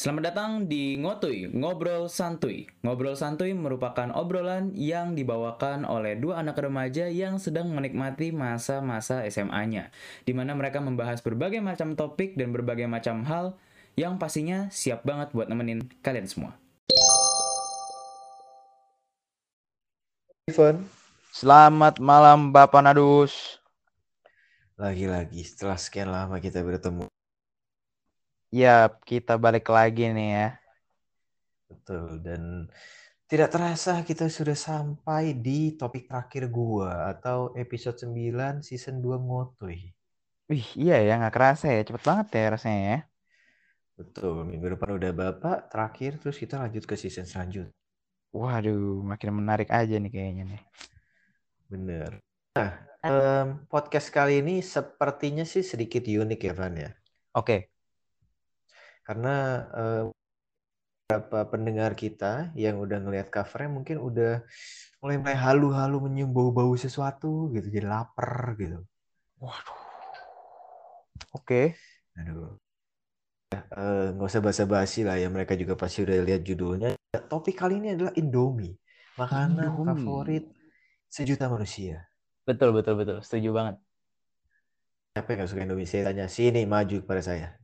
Selamat datang di Ngotuy, Ngobrol Santuy. Ngobrol Santuy merupakan obrolan yang dibawakan oleh dua anak remaja yang sedang menikmati masa-masa SMA-nya, di mana mereka membahas berbagai macam topik dan berbagai macam hal yang pastinya siap banget buat nemenin kalian semua. Ivan, Selamat malam Bapak Nadus. lagi-lagi setelah sekian lama kita bertemu. Ya, kita balik lagi nih ya. Betul, dan tidak terasa kita sudah sampai di topik terakhir gua atau episode 9 season 2 Ngotoy. Wih, iya ya, nggak kerasa ya. Cepet banget ya rasanya ya. Betul, minggu depan udah Bapak terakhir terus kita lanjut ke season selanjutnya. Waduh, makin menarik aja nih kayaknya nih. Bener. Nah, em, podcast kali ini sepertinya sih sedikit unik ya, Van ya. Oke, Karena eh, beberapa pendengar kita yang udah ngelihat covernya mungkin udah mulai mulai halu-halu menyium bau-bau sesuatu gitu, jadi lapar gitu. oke. Aduh. Ya, eh, nggak usah basa-basi lah ya, mereka juga pasti udah lihat judulnya. Topik kali ini adalah Indomie, makanan Indomie. favorit sejuta manusia. Betul, betul, betul. Setuju banget. Siapa yang nggak suka Indomie? Saya tanya, sini maju kepada saya.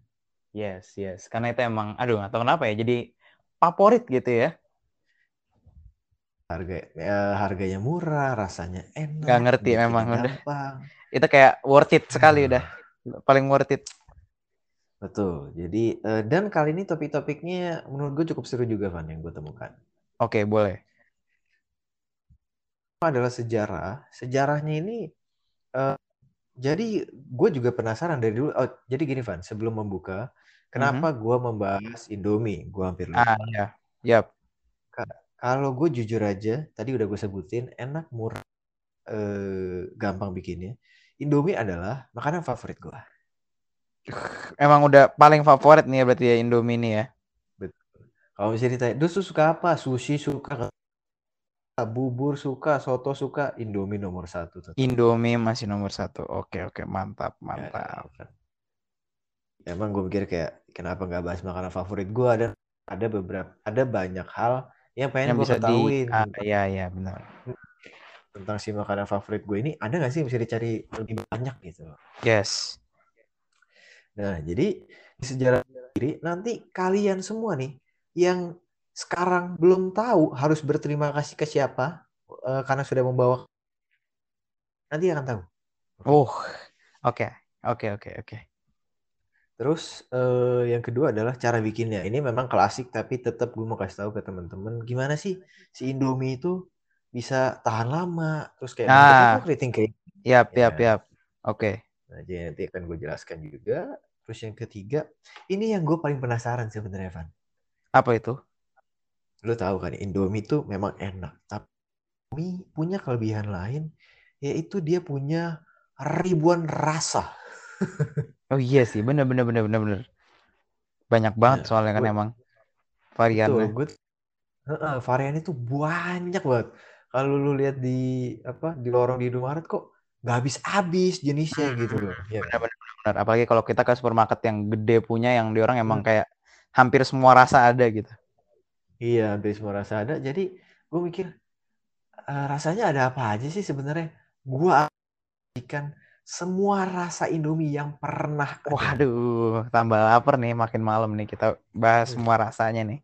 Yes, yes. Karena itu emang, aduh tahu kenapa ya. Jadi favorit gitu ya. Harga, eh, harganya murah, rasanya enak, Nggak ngerti memang udah. Itu kayak worth it sekali udah. Paling worth it. Betul. Jadi eh, dan kali ini topik-topiknya menurut gue cukup seru juga Van yang gue temukan. Oke, boleh. Pertama adalah sejarah. Sejarahnya ini eh, jadi gue juga penasaran dari dulu. Oh, jadi gini Van, sebelum membuka, kenapa gue membahas Indomie? Gue hampir lupa. Ah, ya. Yap. Kalau gue jujur aja, tadi udah gue sebutin, enak, murah, eh, gampang bikinnya. Indomie adalah makanan favorit gue. Emang udah paling favorit nih ya berarti ya Indomie ini ya. Kalau misalnya ditanya, Dus lu suka apa? Sushi suka, bubur suka, soto suka, Indomie nomor satu. tetap. Indomie masih nomor satu. Oke, oke. Mantap, Ya, mantap. Emang gue mikir kayak kenapa nggak bahas makanan favorit gue ada ada beberapa ada banyak hal yang pengen Yang gue bisa di... ketahuin Ah, iya, iya, benar. tentang si makanan favorit gue ini ada nggak sih yang bisa dicari lebih banyak gitu. Yes. Nah jadi di sejarah sendiri nanti kalian semua nih yang sekarang belum tahu harus berterima kasih ke siapa eh, karena sudah membawa nanti akan tahu. Oh, oke, oke, oke, oke. Terus eh, yang kedua adalah cara bikinnya. Ini memang klasik tapi tetap gue mau kasih tahu ke teman-teman gimana sih si Indomie itu bisa tahan lama. Terus kayak Ah. tuh keriting keriting. Yap, Ya. yap, yap. Oke. Nah, jadi nanti akan gue jelaskan juga. Terus yang ketiga, ini yang gue paling penasaran sebenarnya, Van. Apa itu? Lo tahu kan, Indomie itu memang enak. Tapi Indomie punya kelebihan lain, yaitu dia punya ribuan rasa. Oh iya sih, bener, bener, bener, bener, bener. Banyak banget Nah, soalnya kan gue- emang variannya. gue Heeh, variannya tuh banyak banget. Kalau lu lihat di apa di lorong di Indomaret kok nggak habis-habis jenisnya Hmm, gitu loh. Ya Bener, kan? bener, bener, bener. Apalagi kalau kita ke supermarket yang gede punya, yang di orang emang Hmm. kayak hampir semua rasa ada gitu. Iya, hampir semua rasa ada. Jadi gue mikir eh, rasanya ada apa aja sih sebenarnya? Gue ikan semua rasa Indomie yang pernah ada. Waduh, tambah lapar nih makin malam nih kita bahas Hmm. semua rasanya nih.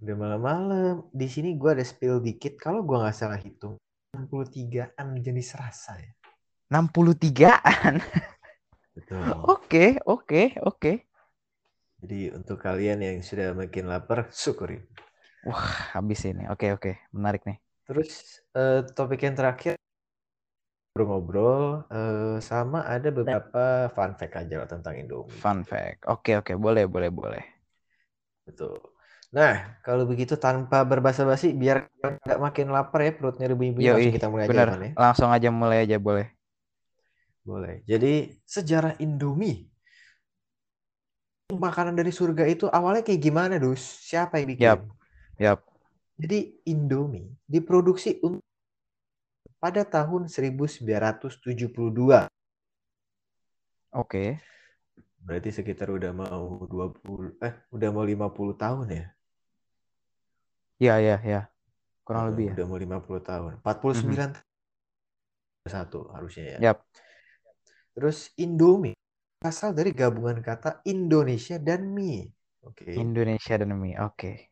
Udah malam-malam. Di sini gue ada spill dikit. Kalau gue nggak salah hitung, 63an jenis rasa ya. 63-an. Betul. Oke, oke, oke. Jadi untuk kalian yang sudah makin lapar, syukurin. Wah, habis ini. Oke, oke. Menarik nih. Terus eh, topik yang terakhir ngobrol-ngobrol eh, sama ada beberapa fun fact aja lah tentang Indomie. Fun fact. Oke, oke. Boleh, boleh, boleh. Betul. Nah, kalau begitu tanpa berbasa-basi biar nggak makin lapar ya perutnya bunyi-bunyi Yoi, langsung kita mulai aja bener. Evan, ya. Langsung aja mulai aja boleh. Boleh. Jadi sejarah Indomie. Makanan dari surga itu awalnya kayak gimana, Dus? Siapa yang bikin? Yap. Yap. Jadi Indomie diproduksi un- pada tahun 1972. Oke. Berarti sekitar udah mau 20 eh udah mau 50 tahun ya? Iya, iya, iya. Kurang lebih ya. Udah mau 50 tahun. 49 satu harusnya ya. Yap. Terus Indomie asal dari gabungan kata Indonesia dan mie. Oke. Indonesia dan mie. Oke.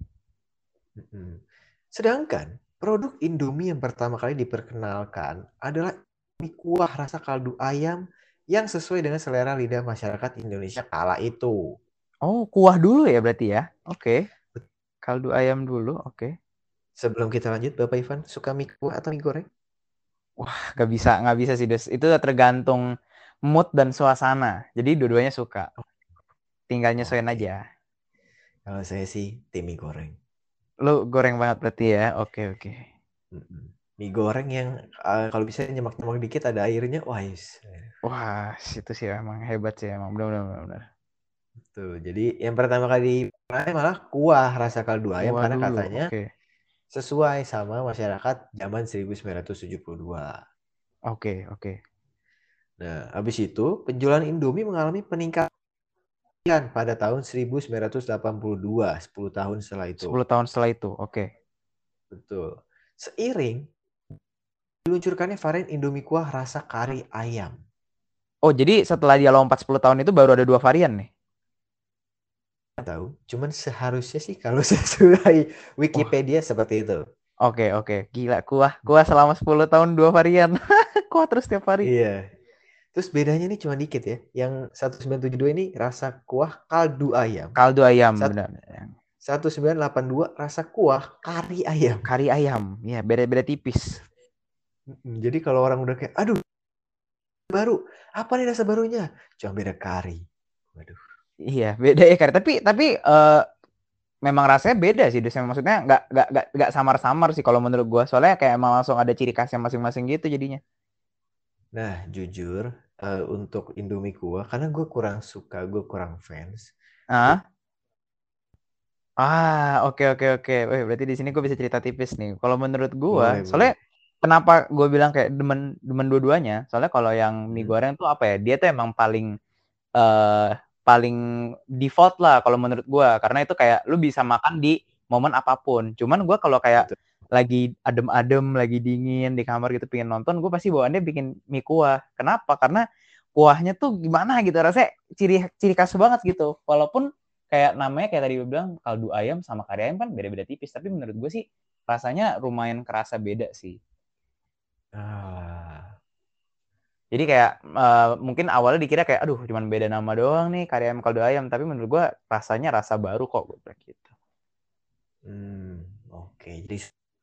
Mm-mm. Sedangkan produk Indomie yang pertama kali diperkenalkan adalah mie kuah rasa kaldu ayam yang sesuai dengan selera lidah masyarakat Indonesia kala itu. Oh, kuah dulu ya berarti ya. Oke. Kaldu ayam dulu. Oke. Sebelum kita lanjut, Bapak Ivan suka mie kuah atau mie goreng? Gak bisa, nggak bisa sih, Des. Itu tergantung mood dan suasana. Jadi dua-duanya suka. Tinggal nyesuaiin aja. Kalau saya sih tim mie goreng. Lu goreng banget berarti ya. Oke, oke. Mm-mm. Mie goreng yang eh, kalau bisa nyemak-nyemak dikit ada airnya, wah yes. Wah, itu sih emang hebat sih emang. Benar, benar, benar. Tuh, jadi yang pertama kali malah kuah rasa kaldu ayam Kuah karena dulu, katanya Oke. sesuai sama masyarakat zaman 1972. Oke, oke. Nah, habis itu penjualan Indomie mengalami peningkatan pada tahun 1982, 10 tahun setelah itu. 10 tahun setelah itu. Oke. Betul. Seiring diluncurkannya varian Indomie kuah rasa kari ayam. Oh, jadi setelah dia lompat 10 tahun itu baru ada dua varian nih. Tahu, cuman seharusnya sih kalau sesuai Wikipedia seperti itu. Oke, oke. Gila, kuah. Kuah selama 10 tahun dua varian. kuah terus tiap hari. Iya. Terus bedanya nih cuma dikit ya. Yang 1972 ini rasa kuah kaldu ayam. Kaldu ayam, Sat- benar. 1982 rasa kuah kari ayam. Kari ayam. Ya, beda-beda tipis. Jadi kalau orang udah kayak, aduh, baru, apa nih rasa barunya? Cuma beda kari. Waduh. Iya, beda ya kari. Tapi tapi eh, memang rasanya beda sih, Des. Maksudnya nggak nggak nggak nggak samar-samar sih kalau menurut gua. Soalnya kayak emang langsung ada ciri khasnya masing-masing gitu jadinya. Nah, jujur, eh, untuk Indomie kuah, karena gue kurang suka, gue kurang fans. Ah. Ah, oke oke oke. Wih, berarti di sini gue bisa cerita tipis nih. Kalau menurut gua, Boleh, soalnya kenapa gue bilang kayak demen demen dua-duanya? Soalnya kalau yang mie Hmm. goreng tuh apa ya? Dia tuh emang paling eh paling default lah kalau menurut gua karena itu kayak lu bisa makan di momen apa pun. Cuman gua kalau kayak Betul. Lagi adem-adem, lagi dingin di kamar gitu pengen nonton, gue pasti bawaannya bikin mie kuah. Kenapa? Karena kuahnya tuh gimana gitu rasanya ciri ciri khas banget gitu. Walaupun kayak namanya kayak tadi gue bilang kaldu ayam sama kari ayam kan beda-beda tipis, tapi menurut gue sih rasanya lumayan kerasa beda sih. Ah, Jadi kayak eh, mungkin awalnya dikira kayak aduh cuman beda nama doang nih kari ayam kaldu ayam, tapi menurut gue rasanya rasa baru kok gue bilang gitu. hmm, oke. Jadi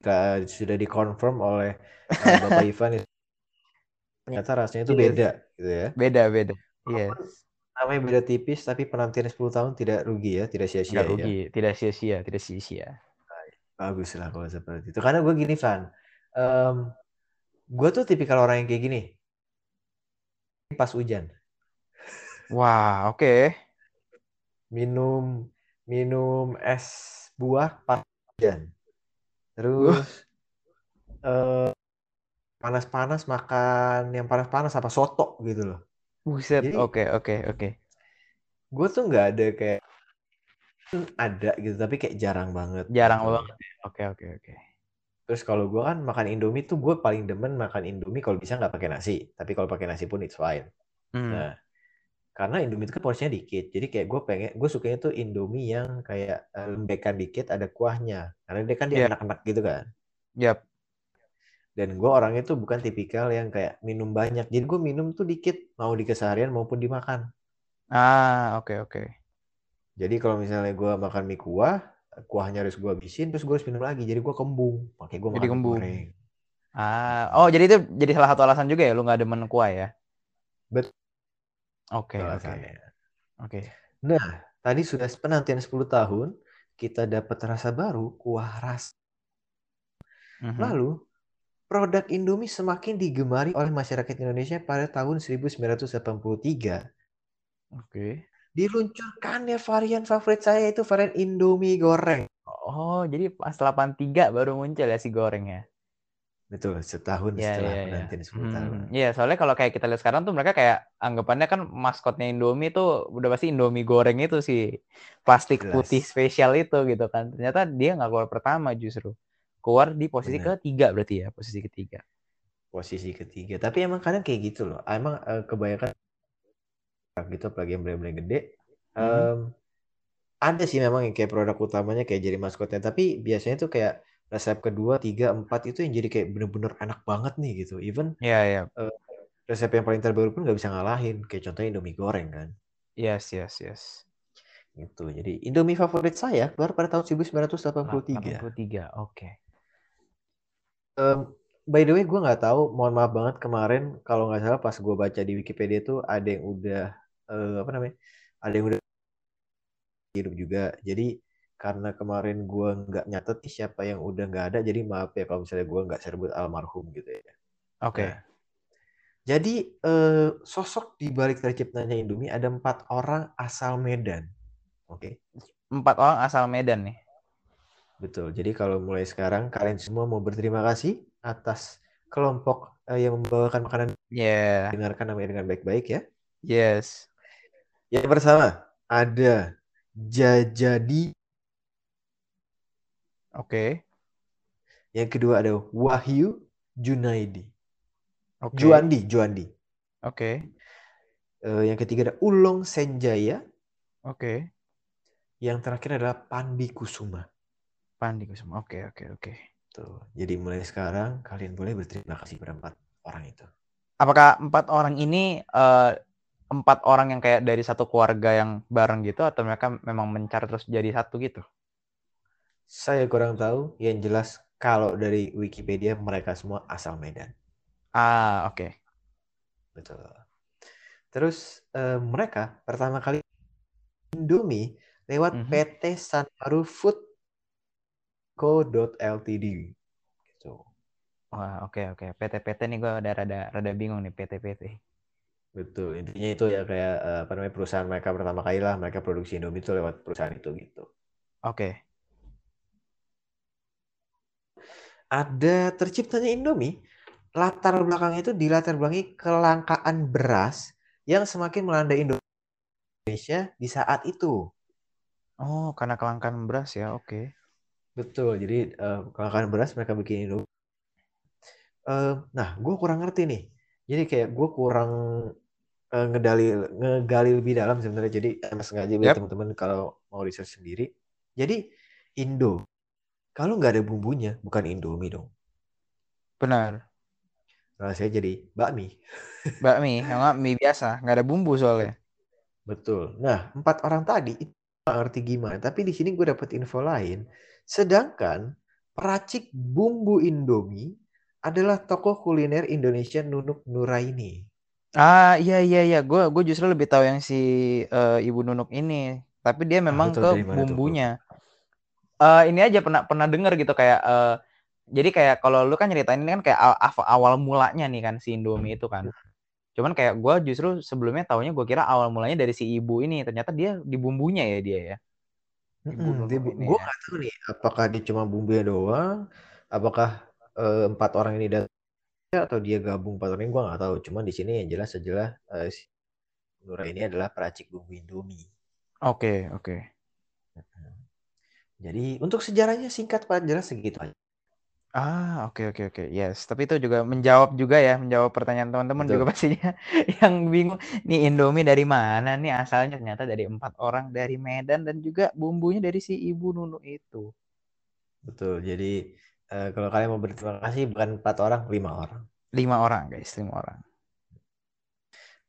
sudah, sudah dikonfirm oleh eh, Bapak Ivan, ya. ternyata rasanya itu Yes. beda, gitu ya. Beda-beda. Iya, Namanya beda tipis, tapi penantian 10 tahun tidak rugi ya, tidak sia-sia nggak ya. rugi, tidak sia-sia, tidak sia-sia. Bagus lah kalau seperti itu. Karena gue gini, Van. Em, gue tuh tipikal orang yang kayak gini. Pas hujan. Wah, oke. Minum minum es buah pas hujan. Terus eh, panas-panas makan yang panas-panas apa soto gitu loh. Buset, oke, oke, oke. Gue tuh nggak ada kayak ada gitu, tapi kayak jarang banget. Jarang gitu. banget. Oke, oke, oke. Terus kalau gue kan makan Indomie tuh gue paling demen makan Indomie kalau bisa nggak pakai nasi. Tapi kalau pakai nasi pun it's fine. Hmm. Nah, karena Indomie itu kan porsinya dikit. Jadi kayak gue pengen, gue sukanya tuh Indomie yang kayak eh, lembekan dikit ada kuahnya. Karena dia kan dia Iya. enak-enak gitu kan. Yap. Dan gue orangnya tuh bukan tipikal yang kayak minum banyak. Jadi gue minum tuh dikit, mau di keseharian maupun dimakan. Ah, oke, oke. Jadi kalau misalnya gue makan mie kuah, kuahnya harus gue habisin, terus gue harus minum lagi. Jadi gue kembung, pakai gue makan kembung. goreng. Ah, oh jadi itu jadi salah satu alasan juga ya lu nggak demen kuah ya? Betul. Oke, oke, alasannya. oke. Nah, tadi sudah penantian 10 tahun, kita dapat rasa baru, kuah ras. Mhm. Lalu, produk Indomie semakin digemari oleh masyarakat Indonesia pada tahun 1983. Oke. Diluncurkannya varian favorit saya itu varian Indomie goreng. Oh, jadi pas 83 baru muncul ya si goreng ya? Betul, setahun Iya, setelah iya, iya. penantian 10 Hmm, tahun. Iya, soalnya kalau kayak kita lihat sekarang tuh mereka kayak anggapannya kan maskotnya Indomie tuh udah pasti Indomie goreng itu sih. Plastik Jelas. putih spesial itu gitu kan. Ternyata dia nggak keluar pertama justru. Keluar di posisi Benar. ketiga berarti ya, posisi ketiga. Posisi ketiga. Tapi emang kadang kayak gitu loh. Emang eh, kebanyakan gitu apalagi yang brand-brand gede. Hmm. em, ada sih memang yang kayak produk utamanya kayak jadi maskotnya. Tapi biasanya tuh kayak resep kedua, tiga, empat itu yang jadi kayak bener-bener enak banget nih gitu. Even Iya, iya. resep yang paling terbaru pun nggak bisa ngalahin. Kayak contohnya Indomie goreng kan. Yes, yes, yes. Gitu. Jadi Indomie favorit saya keluar pada tahun 1983. 83. Oke. Em, by the way, gue nggak tahu. Mohon maaf banget kemarin kalau nggak salah pas gue baca di Wikipedia tuh ada yang udah eh, apa namanya? Ada yang udah hidup juga. Jadi karena kemarin gue nggak nyatet nih siapa yang udah nggak ada. Jadi maaf ya kalau misalnya gue nggak sebut almarhum gitu ya. Oke. Nah, jadi eh, sosok di balik terciptanya Indomie ada empat orang asal Medan. Oke, Empat orang asal Medan nih. betul. Jadi kalau mulai sekarang kalian semua mau berterima kasih atas kelompok eh, yang membawakan makanan Yeah. dengarkan namanya dengan baik-baik ya. Yes. Yang pertama ada Jajadi, Oke. yang kedua ada Wahyu Junaidi. Oke. Juandi, Juandi. Oke. Eh, yang ketiga ada Ulong Senjaya, Oke. yang terakhir adalah Pandi Kusuma. Pandi Kusuma. Oke, oke, oke. Tuh. Jadi mulai sekarang kalian boleh berterima kasih pada empat orang itu. Apakah empat orang ini eh, empat orang yang kayak dari satu keluarga yang bareng gitu atau mereka memang mencar terus jadi satu gitu? Saya kurang tahu, yang jelas kalau dari Wikipedia mereka semua asal Medan. Ah, oke. Betul. Terus eh, mereka pertama kali Indomie lewat Mhm. PT Sanharu Food Co. Ltd. Gitu. Wah, oke, oke. PT-PT nih gue udah rada rada bingung nih PT-PT. Betul. Intinya itu ya kayak eh, apa namanya perusahaan mereka pertama kali lah mereka produksi Indomie itu lewat perusahaan itu gitu. Oke. Ada terciptanya Indomie, latar belakangnya itu dilatar belakangi kelangkaan beras yang semakin melanda Indonesia di saat itu. Oh, karena kelangkaan beras ya. Oke. Betul, jadi eh, kelangkaan beras mereka bikin Indomie. Eh, nah, gue kurang ngerti nih. Jadi kayak gue kurang eh, ngedali, ngegali lebih dalam sebenarnya. Jadi emang sengaja buat Yap. teman-teman kalau mau research sendiri. Jadi Indo, kalau nggak ada bumbunya, bukan Indomie dong. Benar. Saya jadi bakmi. Bakmi, yang mie biasa, nggak ada bumbu soalnya. Betul. Nah, empat orang tadi itu ngerti gimana. Tapi di sini gue dapet info lain. Sedangkan peracik bumbu Indomie adalah tokoh kuliner Indonesia Nunuk Nuraini. Ah, iya iya iya. Gue gue justru lebih tahu yang si eh, Ibu Nunuk ini. Tapi dia memang lu tahu ke mana tuh? Eh, ini aja pernah pernah dengar gitu kayak eh, jadi kayak kalau lu kan nyeritain ini kan kayak aw- aw- awal mulanya nih kan si Indomie itu kan. Cuman kayak gue justru sebelumnya taunya gue kira awal mulanya dari si ibu ini. Ternyata dia di bumbunya ya dia ya. Ini gue ya. nggak tahu nih, apakah dia cuma bumbunya doang, apakah eh, empat orang ini datang atau dia gabung empat orang ini gue nggak tahu. Cuman di sini yang jelas adalah eh, si Nuraini adalah peracik bumbu Indomie. Oke oke. Jadi untuk sejarahnya singkat padat jelas segitu aja. Ah, oke oke oke. Yes, tapi itu juga menjawab juga ya, menjawab pertanyaan teman-teman juga pastinya yang bingung. Nih Indomie dari mana nih asalnya? Ternyata dari empat orang dari Medan dan juga bumbunya dari si Ibu Nunu itu. Betul. Jadi eh, kalau kalian mau berterima kasih bukan empat orang, lima orang. Lima orang guys, lima orang.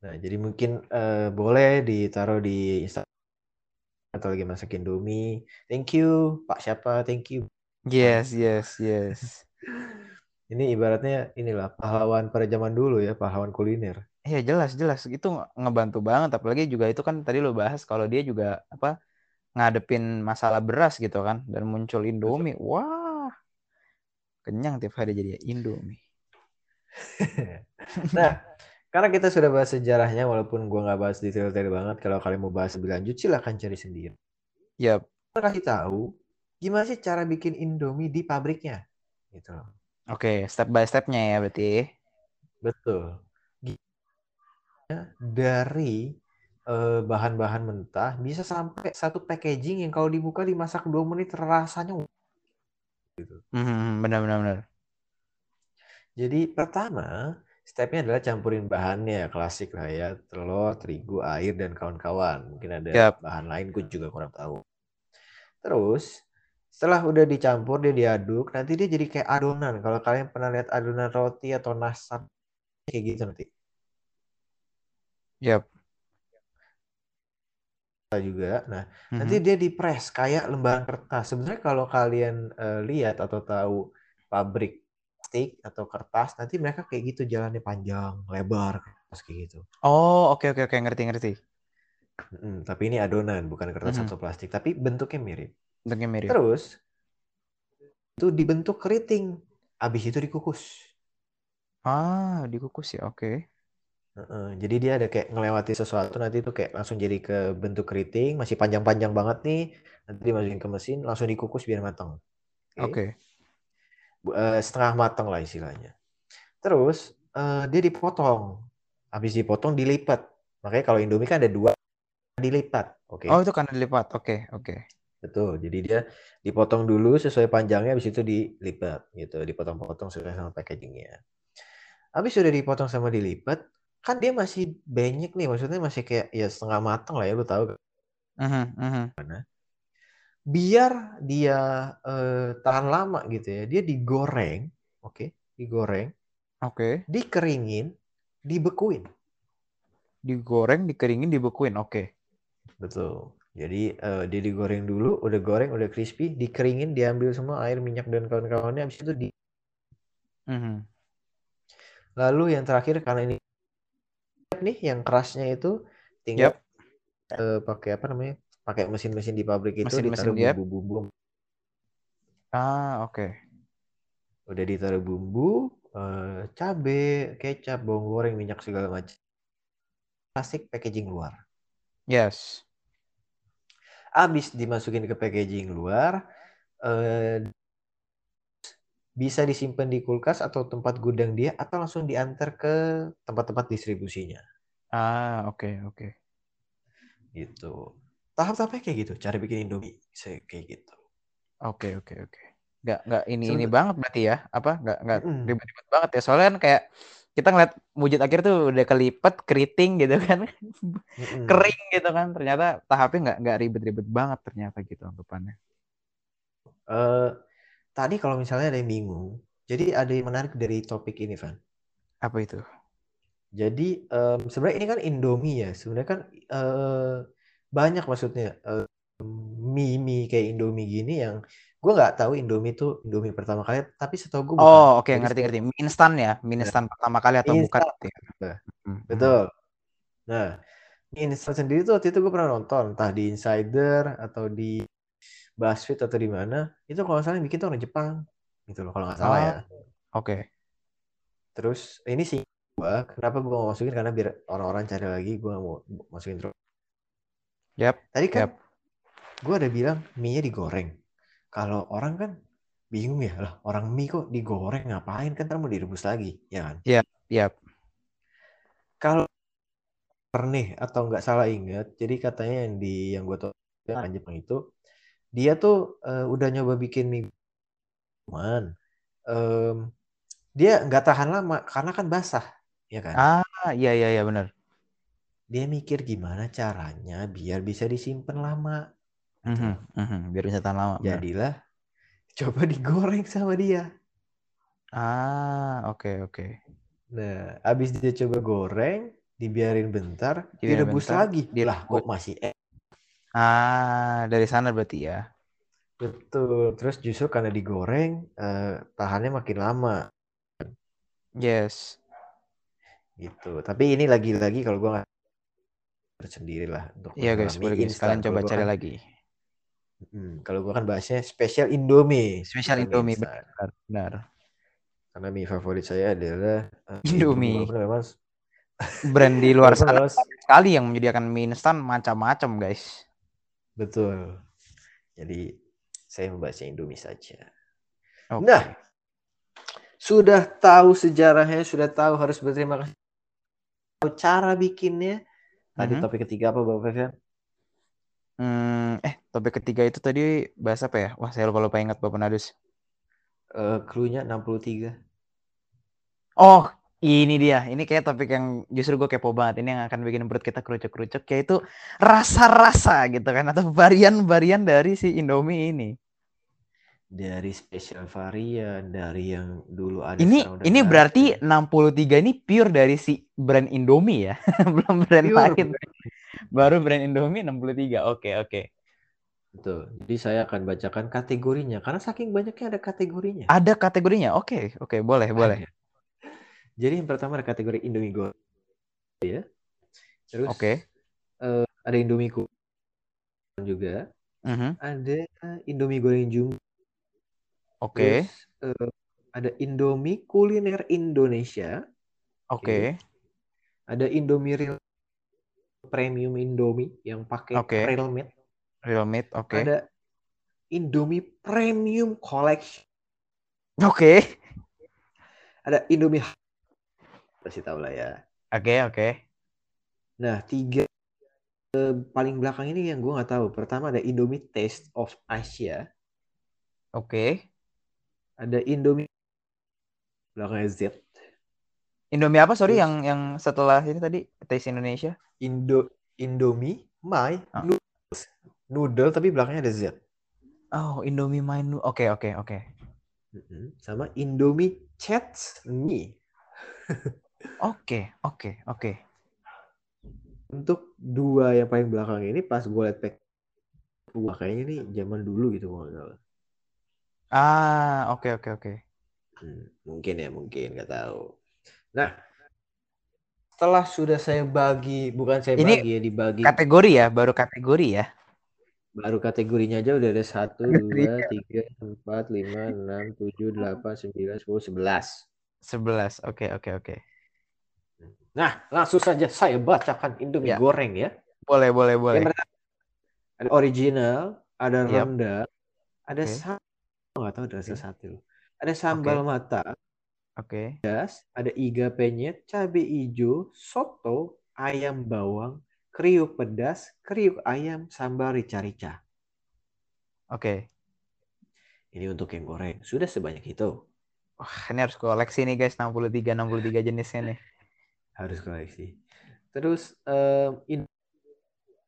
Nah, jadi mungkin eh, boleh ditaruh di Instagram atau lagi masak Indomie. Thank you, Pak siapa? Thank you. Yes, yes, yes. Ini ibaratnya inilah pahlawan pada zaman dulu ya, pahlawan kuliner. Iya jelas jelas itu nge- ngebantu banget. Apalagi juga itu kan tadi lo bahas kalau dia juga apa ngadepin masalah beras gitu kan dan muncul Indomie. Wah, kenyang tiap hari jadi Indomie. Nah, karena kita sudah bahas sejarahnya, walaupun gua nggak bahas detail-detail banget, kalau kalian mau bahas lebih lanjut, silahkan cari sendiri. Yap. Kita kasih tahu gimana sih cara bikin Indomie di pabriknya, gitu loh. Oke, step by stepnya ya berarti. Betul. Dari eh, bahan-bahan mentah bisa sampai satu packaging yang kalau dibuka dimasak dua menit rasanya Hmm, benar benar benar. Jadi pertama, stepnya adalah campurin bahannya, klasik lah ya, telur, terigu, air, dan kawan-kawan. Mungkin ada Yap. bahan lain, gue juga kurang tahu. Terus, setelah udah dicampur, dia diaduk, nanti dia jadi kayak adonan. Kalau kalian pernah lihat adonan roti atau nasab, kayak gitu nanti. Yap. Kita juga. Nah, Mhm. nanti dia dipres kayak lembaran kertas. Sebenarnya kalau kalian eh, lihat atau tahu pabrik plastik atau kertas, nanti mereka kayak gitu jalannya panjang, lebar, kertas kayak gitu. Oh, oke oke oke ngerti ngerti. Mm, tapi ini adonan, bukan kertas atau plastik, tapi bentuknya mirip. Bentuknya mirip. Terus itu dibentuk keriting, habis itu dikukus. Ah, dikukus ya. Oke. Heeh, jadi dia ada kayak ngelewati sesuatu nanti itu kayak langsung jadi ke bentuk keriting, masih panjang-panjang banget nih. Nanti dimasukin ke mesin, langsung dikukus biar matang. Oke. Bu- eh, setengah matang lah istilahnya. Terus eh, dia dipotong. Habis dipotong dilipat. Makanya kalau Indomie kan ada dua dilipat. Oke. Oh, itu karena dilipat. Oke, oke. Betul. Jadi dia dipotong dulu sesuai panjangnya, habis itu dilipat gitu, dipotong-potong sesuai sama packagingnya. Habis sudah dipotong sama dilipat, kan dia masih banyak nih, maksudnya masih kayak ya setengah matang lah ya, lu tahu. Mhm, mhm. Biar dia eh, tahan lama gitu ya, dia digoreng, oke, digoreng, Oke. dikeringin, dibekuin. Digoreng, dikeringin, dibekuin. Oke. Betul. Jadi eh, dia digoreng dulu, udah goreng, udah crispy, dikeringin, diambil semua air, minyak dan kawan-kawannya, habis itu di Mhm. Lalu yang terakhir karena ini nih yang kerasnya itu tinggal Yap. eh, pakai apa namanya? Pakai mesin-mesin di pabrik itu Mesin-mesin, ditaruh yap. bumbu-bumbu. Ah, oke. Udah ditaruh bumbu, eh, cabe, kecap, bawang goreng, minyak segala macam. Plastik packaging luar. Yes. Abis dimasukin ke packaging luar, eh, bisa disimpan di kulkas atau tempat gudang dia atau langsung diantar ke tempat-tempat distribusinya. Ah, oke, oke. Gitu. Tahap-tahapnya kayak gitu, cara bikin Indomie se- kayak gitu. Oke, oke, oke. Nggak, nggak ini ini Sebetulnya banget berarti ya? Apa? Nggak, nggak Mm-mm. ribet-ribet banget ya? Soalnya kan kayak kita ngeliat wujud akhir tuh udah kelipet, keriting gitu kan, Mm-mm. kering gitu kan. Ternyata tahapnya nggak nggak ribet-ribet banget ternyata gitu anggapannya. Eh, tadi kalau misalnya ada yang bingung, jadi ada yang menarik dari topik ini, Van. Apa itu? Jadi em, sebenarnya ini kan Indomie ya, sebenarnya kan eh, banyak maksudnya eh, mie mie kayak Indomie gini yang gue nggak tahu Indomie itu Indomie pertama kali, tapi setahu gue bukan. Oh, oke Jadi ngerti ngerti. Mie instan ya, mie ya, instan pertama kali atau bukan instan, gitu ya? Nah, Hmm, hmm. betul. Nah, mie instan sendiri tuh waktu itu gue pernah nonton, entah di Insider atau di BuzzFeed atau di mana, itu kalau salah yang bikin tuh orang Jepang, gitu loh kalau nggak salah Ah, ya. oke. Terus ini sih gua kenapa gua mau masukin karena biar orang-orang cari lagi gua mau masukin terus. Yap, Tadi kan yap. gua ada bilang mie-nya digoreng. Kalau orang kan bingung ya lah orang mie kok digoreng ngapain kan ntar mau direbus lagi ya kan. Yap, yap. Kalau pernah atau nggak salah ingat jadi katanya yang di yang gua tahu yang Jepang itu dia tuh eh, udah nyoba bikin mie cuman em, dia nggak tahan lama karena kan basah ya kan. Ah, iya iya iya benar. Dia mikir gimana caranya biar bisa disimpan lama. Gitu Mhm, loh. mhm. Biar bisa tahan lama. Jadilah coba digoreng sama dia. Ah, oke oke. Nah, abis dia coba goreng, dibiarin bentar, Dibiarin direbus bentar, lagi. Lah, direbus. kok masih eh? Ah, dari sana berarti ya. Betul. Terus justru karena digoreng, eh, tahannya makin lama Yes. gitu. Tapi ini lagi-lagi kalau gua nggak sendiri lah untuk Iya guys, boleh guys. Kalian coba cari kan, lagi. hmm, kalau gua kan bahasnya spesial Indomie, Spesial mie Indomie benar, benar. Karena mie favorit saya adalah eh, Indomie. Memang, Brand di luar sana sekali yang menyediakan mie instan macam-macam guys. betul. Jadi saya membahasnya Indomie saja. Oke. Nah, sudah tahu sejarahnya, sudah tahu harus berterima kasih, tahu cara bikinnya. Tadi Mhm. topik ketiga apa Bapak Fevian? Hmm, eh, topik ketiga itu tadi bahas apa ya? Wah, saya lupa lupa ingat Bapak Nadus. Eh, clue-nya 63. Oh, ini dia. Ini kayak topik yang justru gue kepo banget. Ini yang akan bikin perut kita kerucuk-kerucuk, yaitu rasa-rasa gitu kan, atau varian-varian dari si Indomie ini. Dari special varian, dari yang dulu ada Ini ini nggak berarti ada. 63 ini pure dari si brand Indomie ya, belum brand Pure lain. Baru brand Indomie 63. Oke, oke. Betul. Jadi saya akan bacakan kategorinya karena saking banyaknya ada kategorinya. Ada kategorinya. Oke, oke, boleh, boleh. Ada. Jadi yang pertama ada kategori Indomie goreng ya. Terus Oke. eh, ada Indomie juga, Mhm. ada Indomie goreng jumbo. Oke, Terus eh, ada Indomie kuliner Indonesia, oke, ada Indomie real premium Indomie yang pakai Oke. real meat, real meat. Oke, ada Indomie premium collection, oke, ada Indomie kasih tahu lah ya. oke, oke. Nah, tiga eh, paling belakang ini yang gue nggak tahu. Pertama ada Indomie Taste of Asia, Oke. Ada Indomie belakangnya Z, Indomie apa? Sorry, Terus- yang yang setelah ini tadi Taste Indonesia. Indo Indomie My Ah. Noodles, noodle tapi belakangnya ada Z. Oh, Indomie main. Oke, oke, oke. Mm-mm. Sama Indomie Chats Me. Oke, oke, oke. Untuk dua yang paling belakang ini pas gue liat pack wah kayaknya ini zaman dulu gitu kalau Ah, oke, oke, oke. Hmm, mungkin ya mungkin nggak tahu. Nah, setelah sudah saya bagi, bukan saya Ini bagi ya dibagi Kategori ya, baru kategori ya. baru kategorinya aja udah ada satu, dua, tiga, empat, lima, enam, tujuh, delapan, sembilan, sepuluh, sebelas. 11. Oke, oke, oke. Nah, langsung saja saya bacakan Indomie Ya. goreng ya. Boleh, boleh, boleh. Ada original, ada rendang, ada Oke. Sambal, nggak tahu ada rasa sate loh. Ada sambal mata, Oke. ada iga penyet, cabai hijau, soto, ayam bawang, kriuk pedas, kriuk ayam, sambal rica-rica. Oke. Ini untuk yang goreng. Sudah sebanyak itu. Wah, ini harus koleksi nih guys, 63 63 jenisnya nih. Harus koleksi. Terus em, in-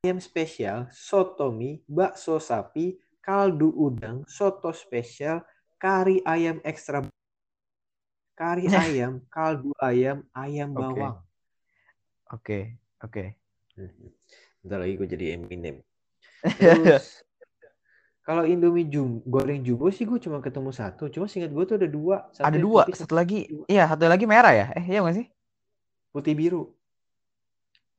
ayam spesial, soto mie, bakso sapi, kaldu udang, soto spesial, kari ayam ekstra, kari ayam, kaldu ayam, ayam Oke. bawang. Oke, oke. Hmm. Bentar lagi gue jadi Eminem. Terus kalau Indomie jum goreng jumbo sih gue cuma ketemu satu. Cuma singkat gue tuh ada dua. Satu Ada dua, putih, satu lagi. Iya, satu lagi merah ya? Eh, iya nggak sih? putih biru.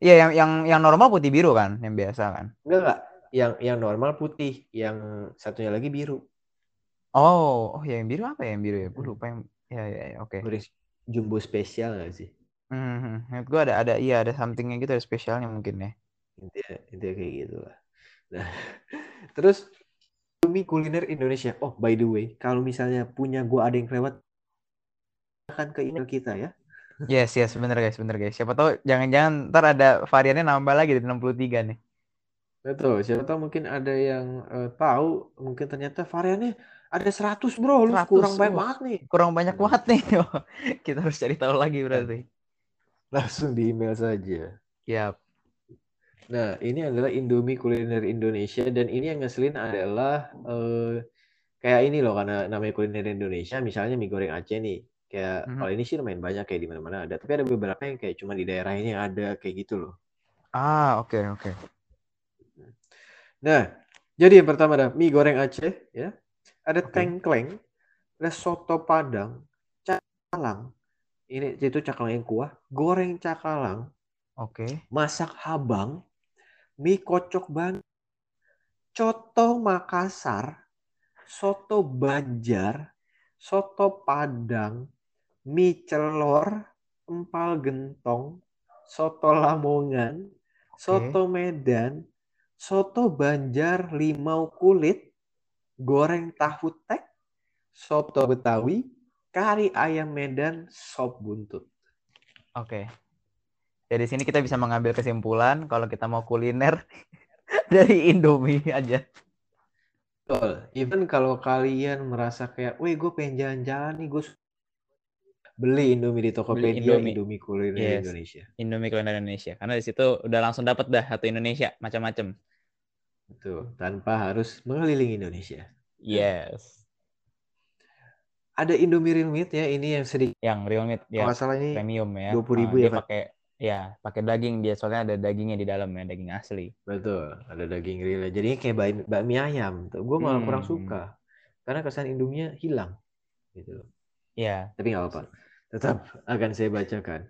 Iya, yang yang yang normal putih biru kan, yang biasa kan. Enggak enggak. Yang yang normal putih, yang satunya lagi biru. Oh, oh ya yang biru apa ya yang biru ya? Gue lupa yang ya ya, ya, oke. Goreng jumbo spesial nggak sih? Hmm, menurut gue ada ada iya ada somethingnya gitu ada spesialnya mungkin ya. Intinya, intinya kayak gitu lah. Nah, terus Indomie kuliner Indonesia. Oh, by the way, kalau misalnya punya gua ada yang lewat akan ke email kita ya. Yes, yes, bener guys, bener guys. Siapa tahu jangan-jangan ntar ada variannya nambah lagi dari 63 nih. Betul, siapa tahu mungkin ada yang eh, tahu, mungkin ternyata variannya ada 100 bro, lu 100, kurang banyak wah. banget nih. Kurang banyak Hmm. banget nih. Kita harus cari tahu lagi berarti. Langsung di email saja. Yap. Nah, ini adalah Indomie kuliner Indonesia dan ini yang ngeselin adalah eh, kayak ini loh karena namanya kuliner Indonesia, misalnya mie goreng Aceh nih. Kayak Mhm. kalau ini sih lumayan banyak kayak di mana-mana ada, tapi ada beberapa yang kayak cuma di daerah ini ada kayak gitu loh. Ah, oke, oke. Nah, jadi yang pertama ada mie goreng Aceh ya. Ada Oke. tengkleng, ada soto Padang, cakalang. Ini itu cakalang yang kuah, goreng cakalang, Oke. masak habang, mie kocok Bandung, coto Makassar, soto Banjar, soto Padang, mie celor, empal gentong, soto Lamongan, soto Medan, soto Banjar limau kulit, goreng tahu tek, soto Betawi, kari ayam Medan sop buntut. Oke. Dari sini kita bisa mengambil kesimpulan kalau kita mau kuliner dari Indomie aja. Betul. Even kalau kalian merasa kayak, wih gue pengen jalan-jalan nih, gue beli Indomie di Tokopedia, Indomie. Indomie, kuliner Yes. Indonesia. Indomie kuliner Indonesia. Karena di situ udah langsung dapat dah satu Indonesia macam-macam. Betul. Tanpa harus mengelilingi Indonesia. Yes. Ada Indomie Real Meat ya, ini yang sedikit. Yang real meat Kalau ya nggak salah ini premium ya. 20.000 Ah, ya, dia Pak? pakai ya pakai daging dia soalnya ada dagingnya di dalam ya daging asli. betul, ada daging real. Jadinya kayak bakmi, ayam. Gue malah kurang Hmm. suka. Karena kesan Indomie hilang. Gitu. Ya. Tapi nggak apa-apa. Tetap akan saya bacakan.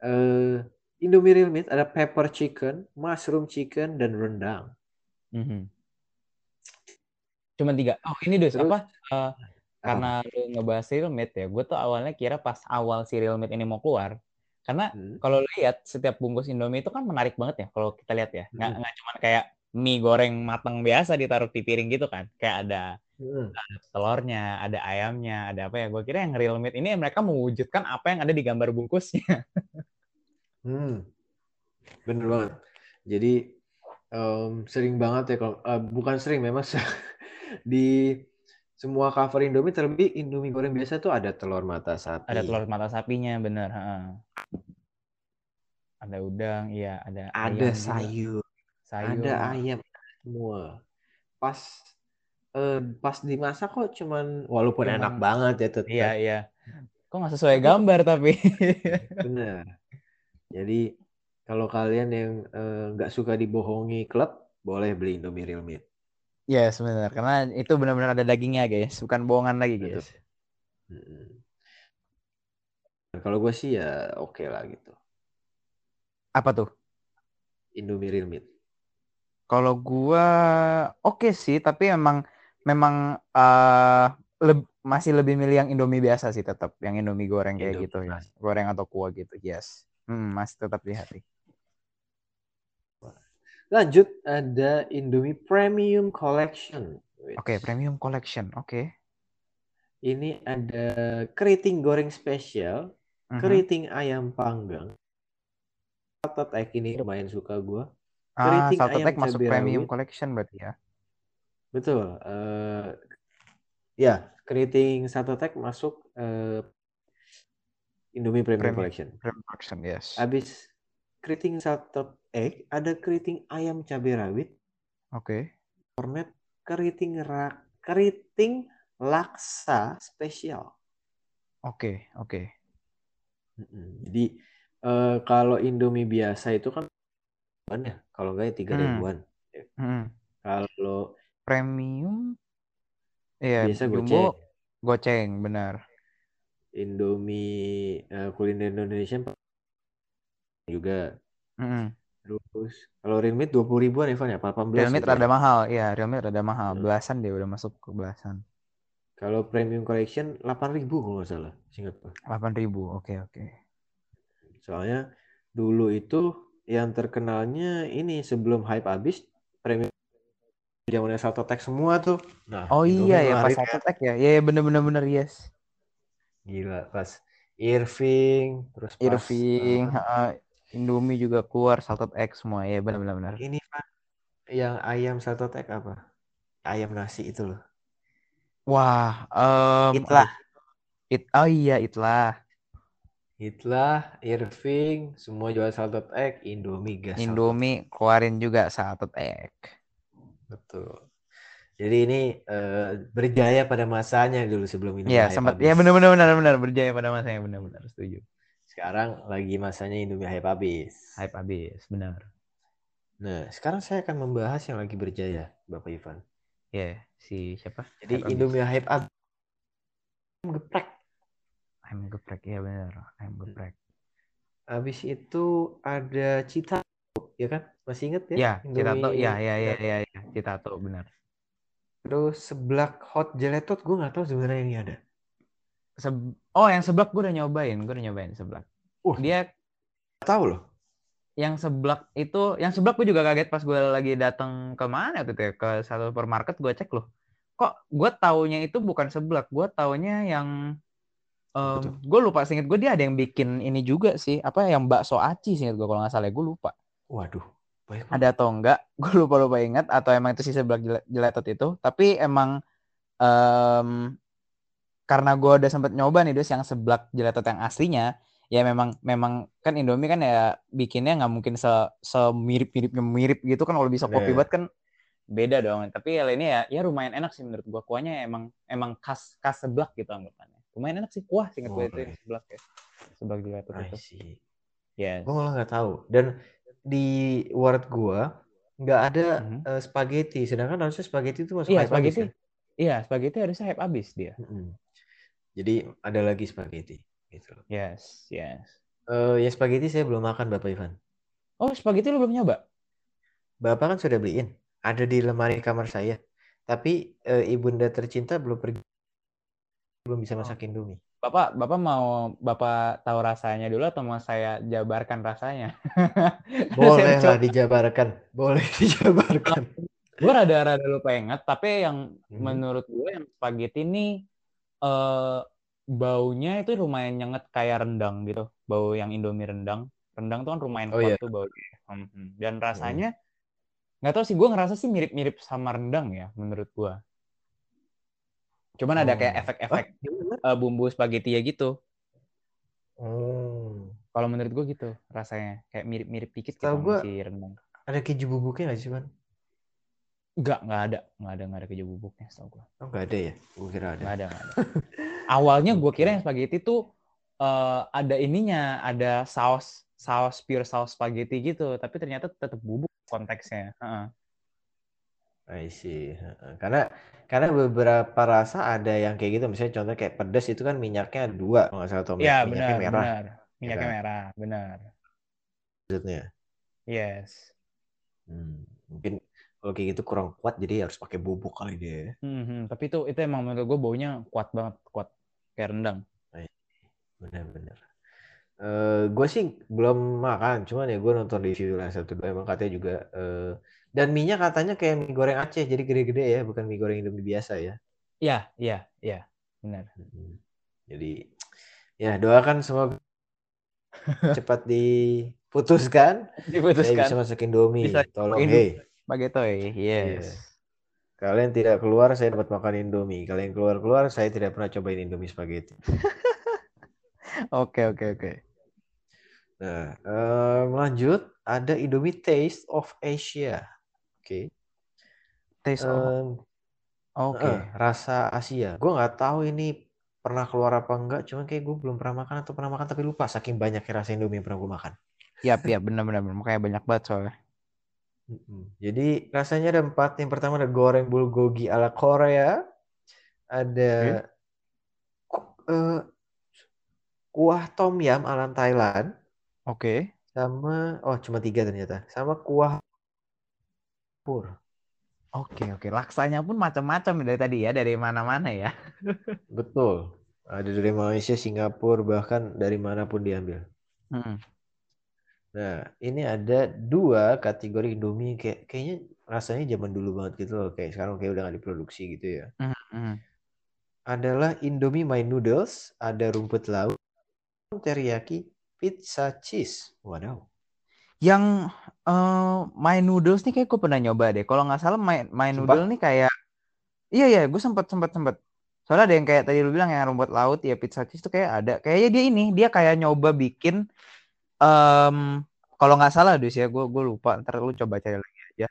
Eh Indomie Real Meat ada pepper chicken, mushroom chicken, dan rendang. Mhm. Cuma tiga. Oh ini dus Terus- apa? Eh, karena lu ngebahas real meat ya, gue tuh awalnya kira pas awal si real meat ini mau keluar, karena Hmm. kalau lihat setiap bungkus Indomie itu kan menarik banget ya kalau kita lihat ya, nggak Hmm. nggak cuma kayak mie goreng matang biasa ditaruh di piring gitu kan, kayak ada Hmm. telurnya, ada ayamnya, ada apa ya? Gue kira yang real meat ini mereka mewujudkan apa yang ada di gambar bungkusnya. Hmm. Bener banget. Jadi em, sering banget ya kalau eh, bukan sering memang di semua cover Indomie terlebih Indomie goreng biasa tuh ada telur mata sapi. Ada telur mata sapinya, bener. heeh. Ada udang, iya, ada ada sayur, sayur. ada ayam semua. Pas eh, pas dimasak kok cuman walaupun Cuman- enak banget ya tetap. Iya, iya. Kok nggak sesuai gambar tapi. Bener. Jadi kalau kalian yang eh, nggak suka dibohongi klub, boleh beli Indomie Real Meat. Ya, sebenarnya karena itu benar-benar ada dagingnya, guys. Bukan bohongan lagi, guys. Nah, kalau gue sih ya oke lah gitu. Apa tuh? Indomie Real Meat. Kalau gua oke sih, tapi memang memang eh leb- masih lebih milih yang Indomie biasa sih tetap, yang Indomie goreng kayak Indomie gitu ya. Goreng atau kuah gitu. Yes. Hmm, masih tetap di hati. Lanjut ada Indomie Premium Collection. Oke, premium collection. Oke. Ini ada keriting goreng spesial, Mhm. keriting ayam panggang. Satu egg ini lumayan suka gue. Ah, ayam egg masuk premium rawit. collection berarti ya. Betul. eh ya, keriting satu egg masuk eh, Indomie Premium, Premium. Collection. Premium collection, yes. Habis keriting satu egg, ada keriting ayam cabai rawit, Oke. kornet, keriting rak, keriting laksa spesial. Oke, oke. Mm-mm. Jadi eh, kalau Indomie biasa itu kan ya, kalau enggak ya tiga Hmm. ribuan. Hmm. Kalau Premium Iya, biasa jumbo goceng. goceng, benar. Indomie eh, kuliner Indonesia juga. Mm-mm. Terus kalau real meat 20 ribuan Evan ya, 18 Real meat gitu rada ya. mahal, iya, real meat rada mahal. Hmm. Belasan dia udah masuk ke belasan. Kalau premium collection 8 ribu kalau nggak salah, singkat gua. 8000. Oke, oke. Soalnya dulu itu yang terkenalnya ini sebelum hype habis premium zamannya Salto Tech semua tuh. Nah, Oh iya ya, pas satu tag ya. Iya, iya, bener-bener bener, yes. gila pas Irving, terus pas Irving, heeh, Indomie juga keluar, salted egg semua. Iya, bener-bener bener. ini Pak yang ayam Salto Tech apa? Ayam nasi itu loh. Wah, em, Itlah. It, oh iya, itlah. Itlah, Irving, semua jual salted egg, Indomie gas Indomie keluarin juga salted egg. Betul. Jadi ini eh, berjaya pada masanya dulu sebelum ini Iya, hype sempat. Ya bener-bener bener bener berjaya pada masanya bener-bener setuju. Sekarang lagi masanya Indomie hype habis. Hype habis, benar. Nah, sekarang saya akan membahas yang lagi berjaya, Bapak Ivan. Ya, si siapa? Jadi Hype. Indomie hype habis geprek. Ayam geprek, iya benar. Ayam geprek. Habis itu ada Cita, ya kan? Masih inget ya? Ya, Citato, Indomie- ya, ya, ya, ya, ya, Citato, benar. Terus seblak hot gelato, gue nggak tahu sebenarnya ini ada. Se- oh, yang seblak gue udah nyobain, gue udah nyobain seblak. Uh. Dia tahu loh. yang seblak itu, yang seblak gue juga kaget pas gue lagi datang ke mana waktu itu ya, ke satu supermarket gue cek loh. Kok gue taunya itu bukan seblak, gue taunya yang Betul. gue lupa singkat gue dia ada yang bikin ini juga sih apa yang bakso aci singkat gue kalau nggak salah gue lupa Waduh. Banyak ada atau enggak gue lupa lupa ingat atau emang itu sih sebelah jeletot itu tapi emang em, karena gue udah sempet nyoba nih dus yang seblak jeletot yang aslinya ya memang memang kan Indomie kan ya bikinnya nggak mungkin se semirip miripnya mirip gitu kan kalau bisa kopi Bener. banget kan beda dong tapi ya ini ya ya lumayan enak sih menurut gua kuahnya emang emang khas khas seblak gitu anggapannya lumayan enak sih kuah singkat gue itu Boleh. yang seblak ya seblak jeletot I itu see. yes Gue malah nggak tahu. Dan di word gua nggak ada Mhm. eh, spaghetti. Sedangkan harusnya spaghetti itu masuk iya spaghetti kan? iya spaghetti harusnya hype abis dia Mm-mm. Jadi ada lagi spaghetti. Gitu. yes yes Eh, ya spaghetti saya belum makan Bapak Ivan. oh spaghetti lu belum nyoba Bapak kan sudah beliin. Ada di lemari kamar saya. Tapi eh, ibunda tercinta belum pergi. Belum bisa masak Indomie. Bapak, Bapak mau Bapak tahu rasanya dulu atau mau saya jabarkan rasanya? Boleh lah dijabarkan. Boleh dijabarkan. Gue rada-rada lupa ingat, tapi yang Mhm. menurut gue yang spaghetti ini eh baunya itu lumayan nyenget kayak rendang gitu. Bau yang Indomie rendang. Rendang tuh kan lumayan Oh, kuat iya. tuh baunya. Mhm. Dan rasanya nggak tahu sih, gue ngerasa sih mirip-mirip sama rendang ya menurut gue. Cuman ada kayak Oh. efek-efek eh, bumbu spaghetti ya gitu. Oh. Kalau menurut gue gitu rasanya kayak mirip-mirip dikit gitu sama gua- si rendang. Ada keju bubuknya nggak sih, Van? Enggak, enggak ada, enggak ada, enggak ada keju bubuknya setahu gue. Oh, nggak ada ya? Gue kira ada. Enggak ada, enggak ada. Awalnya gue kira yang spaghetti tuh eh, ada ininya, ada saus saus pure saus spaghetti gitu, tapi ternyata tetap bubuk konteksnya. Heeh. I see. Karena karena beberapa rasa ada yang kayak gitu. Misalnya contoh kayak pedas itu kan minyaknya dua. Kalau nggak salah atau Iya, minyaknya benar, merah benar. Minyaknya kan? merah, benar. maksudnya. Yes. Hmm. Mungkin kalau kayak gitu kurang kuat jadi harus pakai bubuk kali dia. ya. Mhm, Tapi itu itu emang menurut gue baunya kuat banget, kuat kayak rendang. Benar-benar. Eh gue sih belum makan, cuman ya gue nonton review lah satu dua emang katanya juga. eh dan mie katanya kayak mie goreng Aceh, jadi gede-gede ya, bukan mie goreng Indomie biasa ya. Iya, iya, iya. Benar. Mm-mm. Jadi ya doakan semoga cepat diputuskan. Saya Diputuskan. bisa masak Indomie. Bisa Tolong, Indo- hei. Spaghetti, yes. Iya. Kalian tidak keluar, saya dapat makan Indomie. Kalian keluar-keluar, saya tidak pernah cobain Indomie spaghetti. Oke, oke, oke. Nah, em, lanjut ada Indomie Taste of Asia. Oke. Taste of- Em, Oke. eh, rasa Asia. Gue nggak tahu ini pernah keluar apa enggak, cuman kayak gue belum pernah makan atau pernah makan tapi lupa saking banyaknya rasa Indomie yang pernah gue makan. Yap, yap, benar-benar. Makanya banyak banget soalnya. Jadi rasanya ada empat. Yang pertama ada goreng bulgogi ala Korea. Ada ku- eh, kuah tom yum ala Thailand. Oke. Sama, oh cuma tiga ternyata. Sama kuah pur. Oke, oke. Laksanya pun macam-macam dari tadi ya, dari mana-mana ya. Betul. Ada dari Malaysia, Singapura, bahkan dari mana pun diambil. Mm-mm. Nah, ini ada dua kategori Indomie kayak kayaknya rasanya zaman dulu banget gitu loh. Kayak sekarang kayak udah nggak diproduksi gitu ya. Mm-mm. adalah Indomie My Noodles, ada rumput laut, teriyaki, pizza cheese. Waduh. Yang eh My Noodles nih kayak gue pernah nyoba deh. Kalau nggak salah My, My Sumpah? Noodle nih kayak Iya iya, gue sempet sempet sempet. Soalnya ada yang kayak tadi lu bilang yang rumput laut ya pizza cheese tuh kayak ada. Kayaknya dia ini dia kayak nyoba bikin em kalau nggak salah dus ya, gue gue lupa. Ntar lu coba cari lagi aja.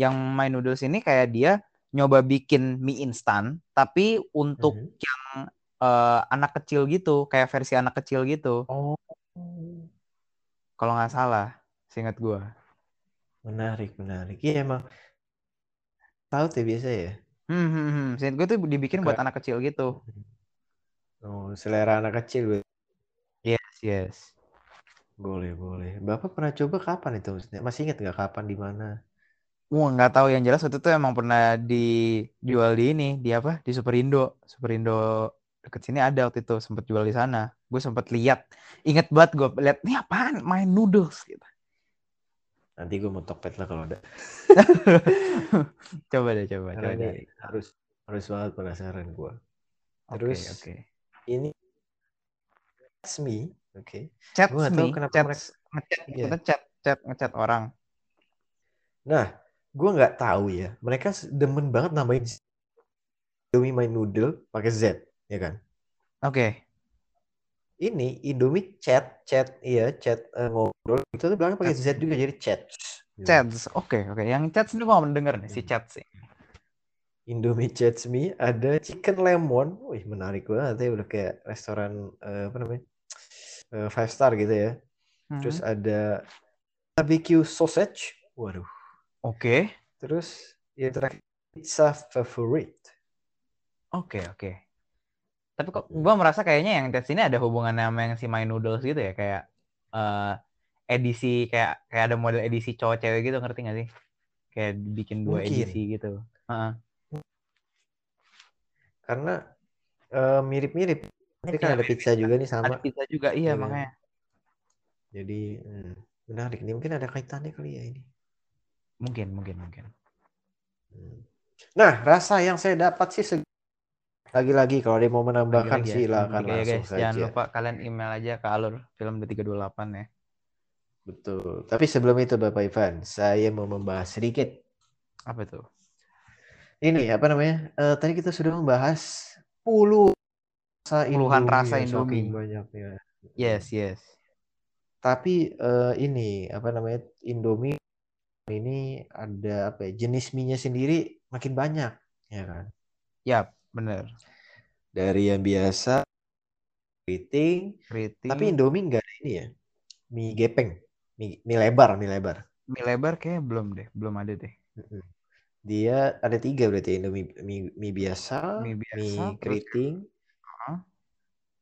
Yang My Noodles ini kayak dia nyoba bikin mie instan tapi untuk Mhm. yang eh, anak kecil gitu, kayak versi anak kecil gitu. Oh, Kalau nggak salah, seingat gue. menarik, menarik. Iya emang tahu tuh biasa ya. Hmm, hmm, hmm. Seingat gue tuh dibikin buat Suka. anak kecil gitu. Oh, selera anak kecil. Yes, yes. Boleh, boleh. Bapak pernah coba kapan itu? maksudnya? Masih ingat nggak kapan di mana? Wah, nggak tahu yang jelas waktu itu emang pernah dijual di ini, di apa? Di Superindo. Superindo deket sini ada waktu itu, sempet jual di sana. Gue sempet lihat. Ingat banget gue lihat, ini apaan? Main noodles gitu. Nanti gue mau tokped lah kalau ada. Coba deh, coba, Karena coba cari. harus harus banget penasaran gue. Oke, Terus oke. ini me. Oke. Chat Gua tahu me, kenapa chat, mereka- ngechat, kita chat, chat, ngechat orang. Nah, gue nggak tahu ya. Mereka demen banget nambahin Indomie My Noodle pakai Z, ya kan? Oke, Ini Indomie chat, chat, iya chat eh, ngobrol itu tuh belakang pakai Z juga jadi chat. Gitu. chats. Oke, oke. Yang chat ini gua denger nih, si Hmm. chat sih. Indomie Chats Me ada chicken lemon. Wih, menarik banget ya udah kayak restoran eh, apa namanya? Eh, five star gitu ya. Terus Mhm. ada barbecue sausage. Waduh. Oke, Terus ya terakhir pizza favorite. oke, oke. Tapi kok gua merasa kayaknya yang chat ini ada hubungannya sama yang si My Noodles gitu ya, kayak eh edisi kayak kayak ada model edisi cowok cewek gitu, ngerti gak sih? Kayak bikin dua Mungkin. edisi gitu. Heeh. Karena eh, mirip-mirip. Ini kan ada pizza juga nih Ada sama. pizza juga, iya Iya. makanya. Jadi hmm, menarik nih. Mungkin ada kaitannya kali ya ini. Mungkin, mungkin, mungkin. Hmm. Nah, rasa yang saya dapat sih lagi-lagi kalau ada yang mau menambahkan Lagi-lagi ya, silakan ya langsung guys. Jangan saja. lupa kalian email aja ke alur film 328 ya. Betul. Tapi sebelum itu Bapak Ivan, saya mau membahas sedikit. Apa tuh? Ini apa namanya? Eh, tadi kita sudah membahas puluh rasa Puluhan Indomie rasa ya, Indomie. banyaknya. Yes, yes. Tapi eh, ini apa namanya? Indomie ini ada apa ya? Jenis mie-nya sendiri makin banyak, ya kan? Yap, bener. Dari yang biasa keriting, Keriting. tapi Indomie enggak ada ini ya. Mie gepeng, mie, mie lebar, mie lebar. mie lebar kayak belum deh, belum ada deh. Dia ada tiga berarti Indomie mie, mie biasa, Mie mie, biasa, terus- keriting, Hah?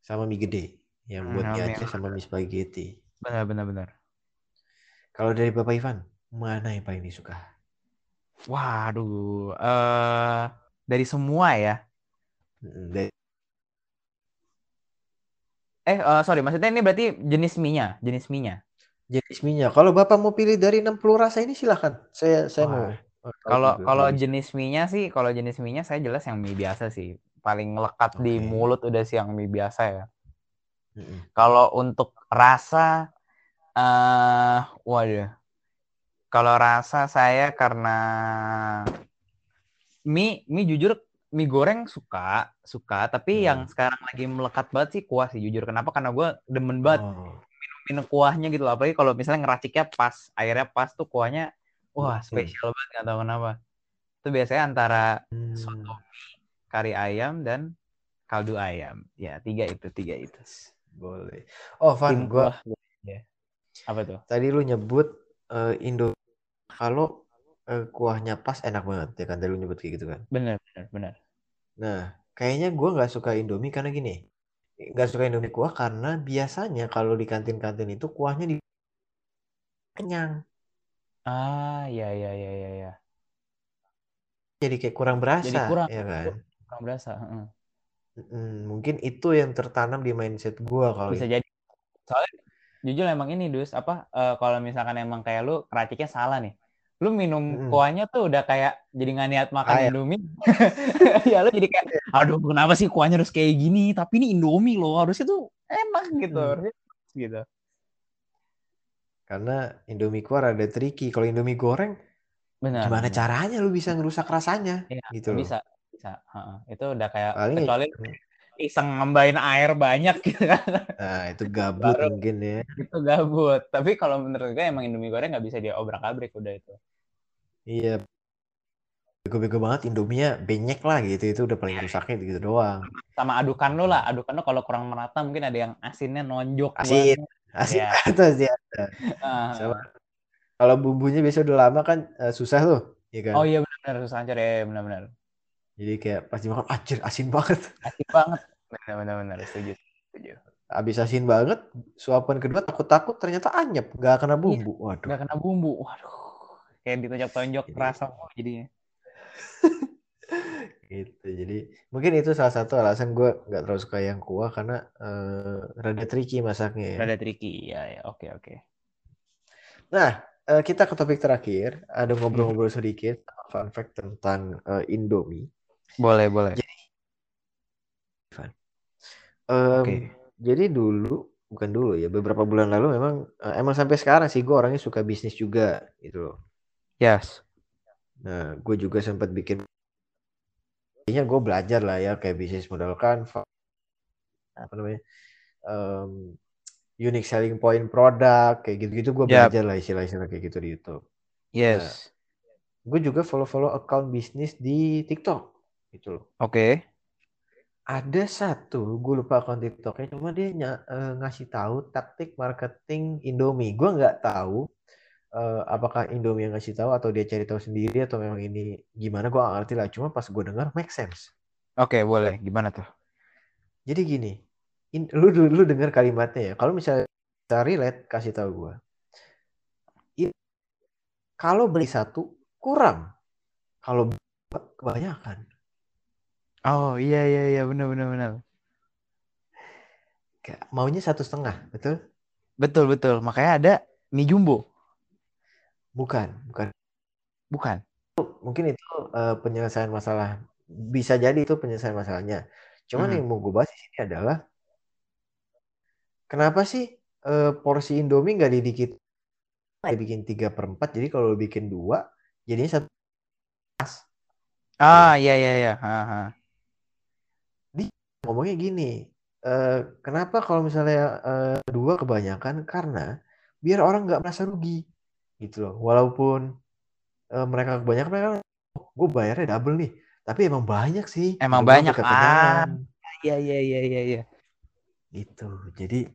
sama mie gede. Yang Hmm, buat sama mie mie sama mie spaghetti. Benar, benar, benar. Kalau dari Bapak Ivan, mana yang paling disuka? Waduh, eh dari semua ya. Dari- Eh, eh, sorry, maksudnya ini berarti jenis mie-nya, jenis mie-nya. jenis mie-nya. Kalau Bapak mau pilih dari 60 rasa ini silahkan. Saya saya Wah. mau. Kalau kalau jenis mie-nya sih, kalau jenis mie-nya saya jelas yang mie biasa sih. Paling lekat di Oke. mulut udah sih yang mie biasa ya. Mm-mm. Kalau untuk rasa, eh, waduh. Kalau rasa saya karena mie, mie jujur mie goreng suka, suka. Tapi Hmm. yang sekarang lagi melekat banget sih kuah sih jujur. Kenapa? Karena gue demen banget Oh, minum kuahnya gitu loh. Apalagi kalau misalnya ngeraciknya pas, airnya pas tuh kuahnya, wah Hmm. spesial banget nggak tahu kenapa. Itu biasanya antara hmm. soto kari ayam dan kaldu ayam. Ya tiga itu, tiga itu. Boleh. Oh, Van, kuah. Ya. Apa tuh? tadi lu nyebut eh, Indo kalau eh, kuahnya pas enak banget ya kan tadi lu nyebut kayak gitu kan. Bener, bener, bener. Nah, kayaknya gua nggak suka Indomie karena gini. Nggak suka Indomie kuah karena biasanya kalau di kantin-kantin itu kuahnya di kenyang. Ah, ya, ya, ya, ya, ya. Jadi kayak kurang berasa, Jadi kurang, ya kan? kurang berasa. heeh. Mm, mungkin itu yang tertanam di mindset gua Bisa kali. jadi. Soalnya jujur emang ini dus apa eh, kalau misalkan emang kayak lu keraciknya salah nih. Lu minum Mm-mm. kuahnya tuh udah kayak jadi nggak niat makan Kayak- Indomie. ya lu jadi kayak aduh kenapa sih kuahnya harus kayak gini? Tapi ini Indomie loh, harusnya tuh enak gitu. Hmm. Harusnya gitu. Karena Indomie kuah ada tricky. Kalau Indomie goreng, Benar. gimana benar. caranya lu bisa ngerusak rasanya? Iya, Gitu loh. bisa, bisa. Heeh. Itu udah kayak Paling ya- kecuali iseng nambahin air banyak gitu kan. Nah, itu gabut Baru- mungkin ya. itu gabut. Tapi kalau menurut gue emang Indomie goreng nggak bisa diobrak-abrik udah itu. Iya. Bego-bego banget Indomie-nya benyek lah gitu. Itu udah paling rusaknya gitu doang. Sama adukan lu lah, adukan lu kalau kurang merata mungkin ada yang asinnya nonjok Asin. banget. Asik Iya. atas ya. Sama. Kalau bumbunya biasa udah lama kan eh, susah tuh, ya kan? Oh iya benar susah hancur ya benar-benar. Jadi kayak pas dimakan, anjir asin banget. Asik banget. Benar-benar benar setuju. Setuju. Abis asin banget, suapan kedua takut-takut ternyata anyep, nggak kena bumbu. Waduh. Nggak kena bumbu. Waduh. Kayak ditonjok-tonjok Jadi- rasa mulu jadinya. Gitu. Jadi mungkin itu salah satu alasan gue nggak terlalu suka yang kuah karena eh, rada tricky masaknya ya. Rada tricky. Ya ya, oke oke. Nah, eh, kita ke topik terakhir. Ada ngobrol-ngobrol sedikit fun fact tentang eh, Indomie. Boleh, boleh. Em, Oke. Jadi dulu bukan dulu ya beberapa bulan lalu memang uh, emang sampai sekarang sih gue orangnya suka bisnis juga gitu loh Yes. nah gue juga sempat bikin Intinya gue belajar lah ya kayak bisnis modal Canva apa namanya um, unique selling point produk kayak gitu-gitu gue Yap. belajar lah istilah-istilah kayak gitu di YouTube Yes. gue juga follow-follow account bisnis di TikTok gitu loh Oke. ada satu gue lupa akun TikToknya cuma dia ny- eh, ngasih tahu taktik marketing Indomie gue nggak tahu eh, apakah Indomie yang ngasih tahu atau dia cari tahu sendiri atau memang ini gimana gue gak ngerti lah cuma pas gue dengar make sense Oke, boleh. Gimana tuh? jadi gini in- lu lu, lu dengar kalimatnya ya kalau misalnya kita relate kasih tahu gue kalau beli satu kurang kalau kebanyakan Oh, iya iya iya benar benar benar. Kayak maunya satu setengah betul Betul betul. Makanya ada mie jumbo. Bukan bukan Bukan. mungkin itu eh, penyelesaian masalah bisa jadi itu penyelesaian masalahnya. Cuman Mhm. yang mau gue bahas di sini adalah kenapa sih eh, porsi Indomie nggak didikit dibikin tiga per empat jadi kalau bikin dua jadinya satu Ah, iya iya iya. Ha, ha. ngomongnya gini eh, kenapa kalau misalnya eh, dua kebanyakan karena biar orang nggak merasa rugi gitu loh walaupun eh, mereka kebanyakan mereka gue bayarnya double nih tapi emang banyak sih Emang banyak. kekenyangan. Iya iya iya iya iya. gitu jadi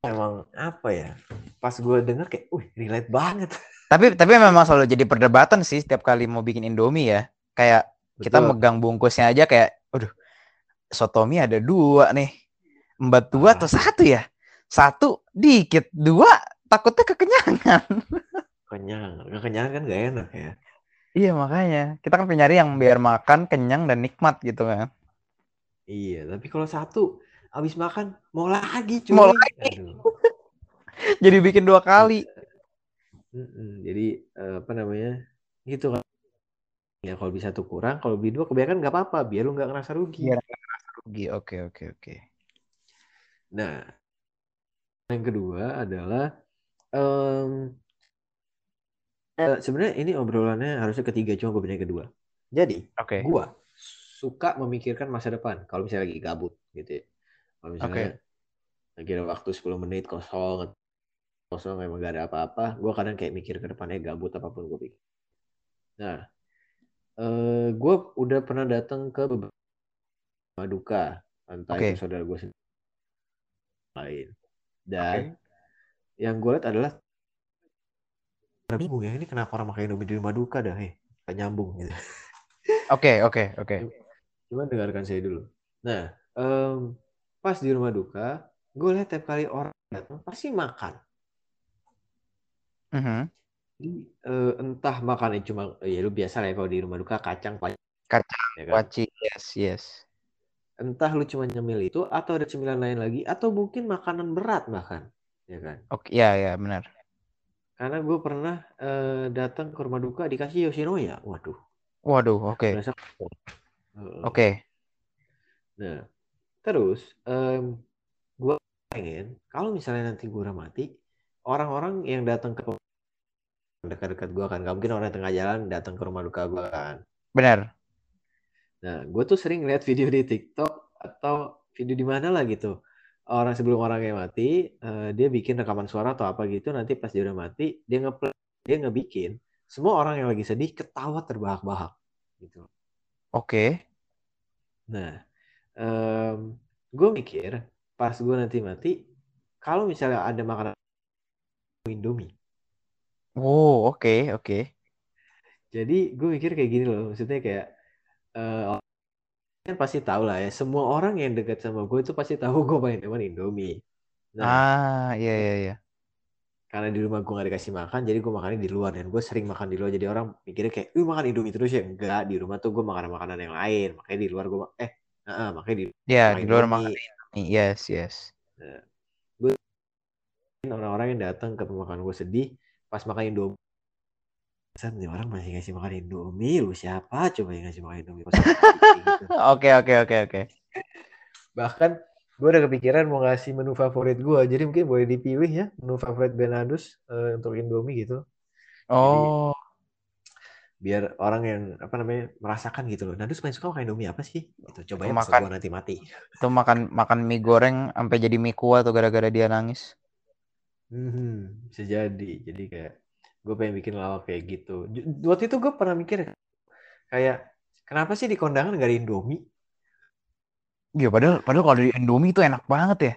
emang apa ya pas gue denger kayak wih relate banget Tapi tapi memang selalu jadi perdebatan sih setiap kali mau bikin Indomie ya. Kayak kita Betul. megang bungkusnya aja kayak, aduh, sotomi ada dua nih. Embat dua Ah. atau satu ya? Satu dikit, dua takutnya kekenyangan. kenyang kekenyangan kan gak enak ya Iya makanya kita kan penyari yang biar makan kenyang dan nikmat gitu kan. iya tapi kalau satu abis makan mau lagi cuy Mau lagi. Aduh. Jadi bikin dua kali. Mm-mm. jadi eh, apa namanya gitu kan ya kalau bisa tuh kurang kalau beli dua kebanyakan nggak apa-apa biar lu nggak ngerasa rugi Biar Rugi. Oke oke oke. nah yang kedua adalah em, eh, sebenarnya ini obrolannya harusnya ketiga cuma gue yang kedua jadi Oke. gua suka memikirkan masa depan kalau misalnya lagi gabut gitu ya. Kalau misalnya lagi ada waktu 10 menit kosong kosong emang gak ada apa-apa, gua kadang kayak mikir ke depannya gabut apa pun gue pikir. Nah, eh gua udah pernah datang ke beberapa duka, entah Oke. itu saudara gue sendiri lain. Dan yang gue lihat adalah bingung ya ini kenapa orang makan Indomie di rumah duka dah, heh, gak nyambung gitu. Oke oke oke. Cuma dengarkan saya dulu. Nah, em, pas di rumah duka, gue lihat tiap kali orang datang pasti makan. Mhm. Jadi, eh, entah makannya cuma, ya lu biasa lah ya kalau di rumah duka kacang, pa- Kacang, ya kan? Waci, yes yes. Entah lu cuma nyemil itu atau ada cemilan lain lagi atau mungkin makanan berat bahkan, ya kan? Oke ya ya benar. Karena gue pernah eh, datang ke rumah duka dikasih Yoshinoya, waduh, Waduh oke. Heeh. oke. Nah, terus em, gue pengen kalau misalnya nanti gue udah mati, orang-orang yang datang ke dekat-dekat gue kan, gak mungkin orang yang tengah jalan datang ke rumah duka gue kan. Benar. Nah, gue tuh sering lihat video di TikTok atau video di mana lah gitu. Orang sebelum orangnya mati, eh, dia bikin rekaman suara atau apa gitu. Nanti pas dia udah mati, dia nge dia ngebikin semua orang yang lagi sedih ketawa terbahak-bahak gitu. Oke. Nah, em, gue mikir pas gue nanti mati, kalau misalnya ada makanan Indomie, Oh oke oke. jadi gue mikir kayak gini loh, maksudnya kayak eh, kan pasti tahu lah ya, semua orang yang dekat sama gue itu pasti tahu gue paling demen Indomie. Nah, Ah iya iya iya. karena di rumah gue gak dikasih makan, jadi gue makannya di luar dan gue sering makan di luar, jadi orang mikirnya kayak, "Ih, makan Indomie terus ya?" Enggak, di rumah tuh gue makan makanan yang lain, makanya di luar gue eh, heeh, makanya di Ya makan di luar Indomie. makan ini. Yes yes. orang-orang yang datang ke pemakaman gue sedih pas makan Indomie Set, nih orang masih ngasih makan Indomie lu siapa coba yang ngasih makan Indomie gitu. Oke oke oke oke. bahkan gue udah kepikiran mau ngasih menu favorit gue. Jadi mungkin boleh dipilih ya menu favorit Benadus uh, untuk Indomie gitu. Oh, biar orang yang apa namanya merasakan gitu loh. Nadus paling suka makan Indomie apa sih? Gitu. Coba ya Makan. gua nanti mati. itu makan makan mie goreng sampai jadi mie kuah tuh gara-gara dia nangis. Hmm, bisa jadi. Jadi kayak gue pengen bikin lawak kayak gitu. Waktu itu gue pernah mikir kayak kenapa sih di kondangan gak ada Indomie? Iya, padahal padahal kalau di Indomie itu enak banget ya.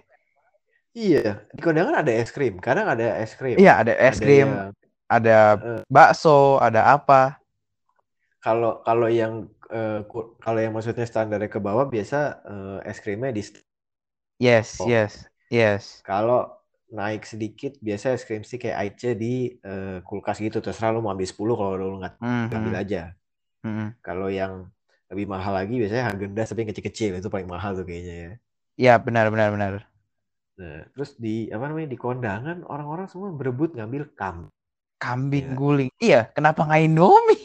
Iya, di kondangan ada es krim. Kadang ada es krim. Iya, ada es Ada krim, yang- ada Eh. bakso, ada apa. kalau kalau yang ku- kalau yang maksudnya standarnya ke bawah biasa eh, es krimnya di Yes, Oh. yes, yes. kalau naik sedikit biasa es krim sih kayak ice di eh, kulkas gitu terserah lu mau ambil 10 kalau lu nggak Mhm, ambil aja mhm. kalau yang lebih mahal lagi biasanya Haagen-Dazs tapi yang kecil-kecil itu paling mahal tuh kayaknya ya Iya, benar benar benar. nah terus di apa namanya di kondangan orang-orang semua berebut ngambil kam Kambing Iya. guling. Iya, kenapa nggak Indomie?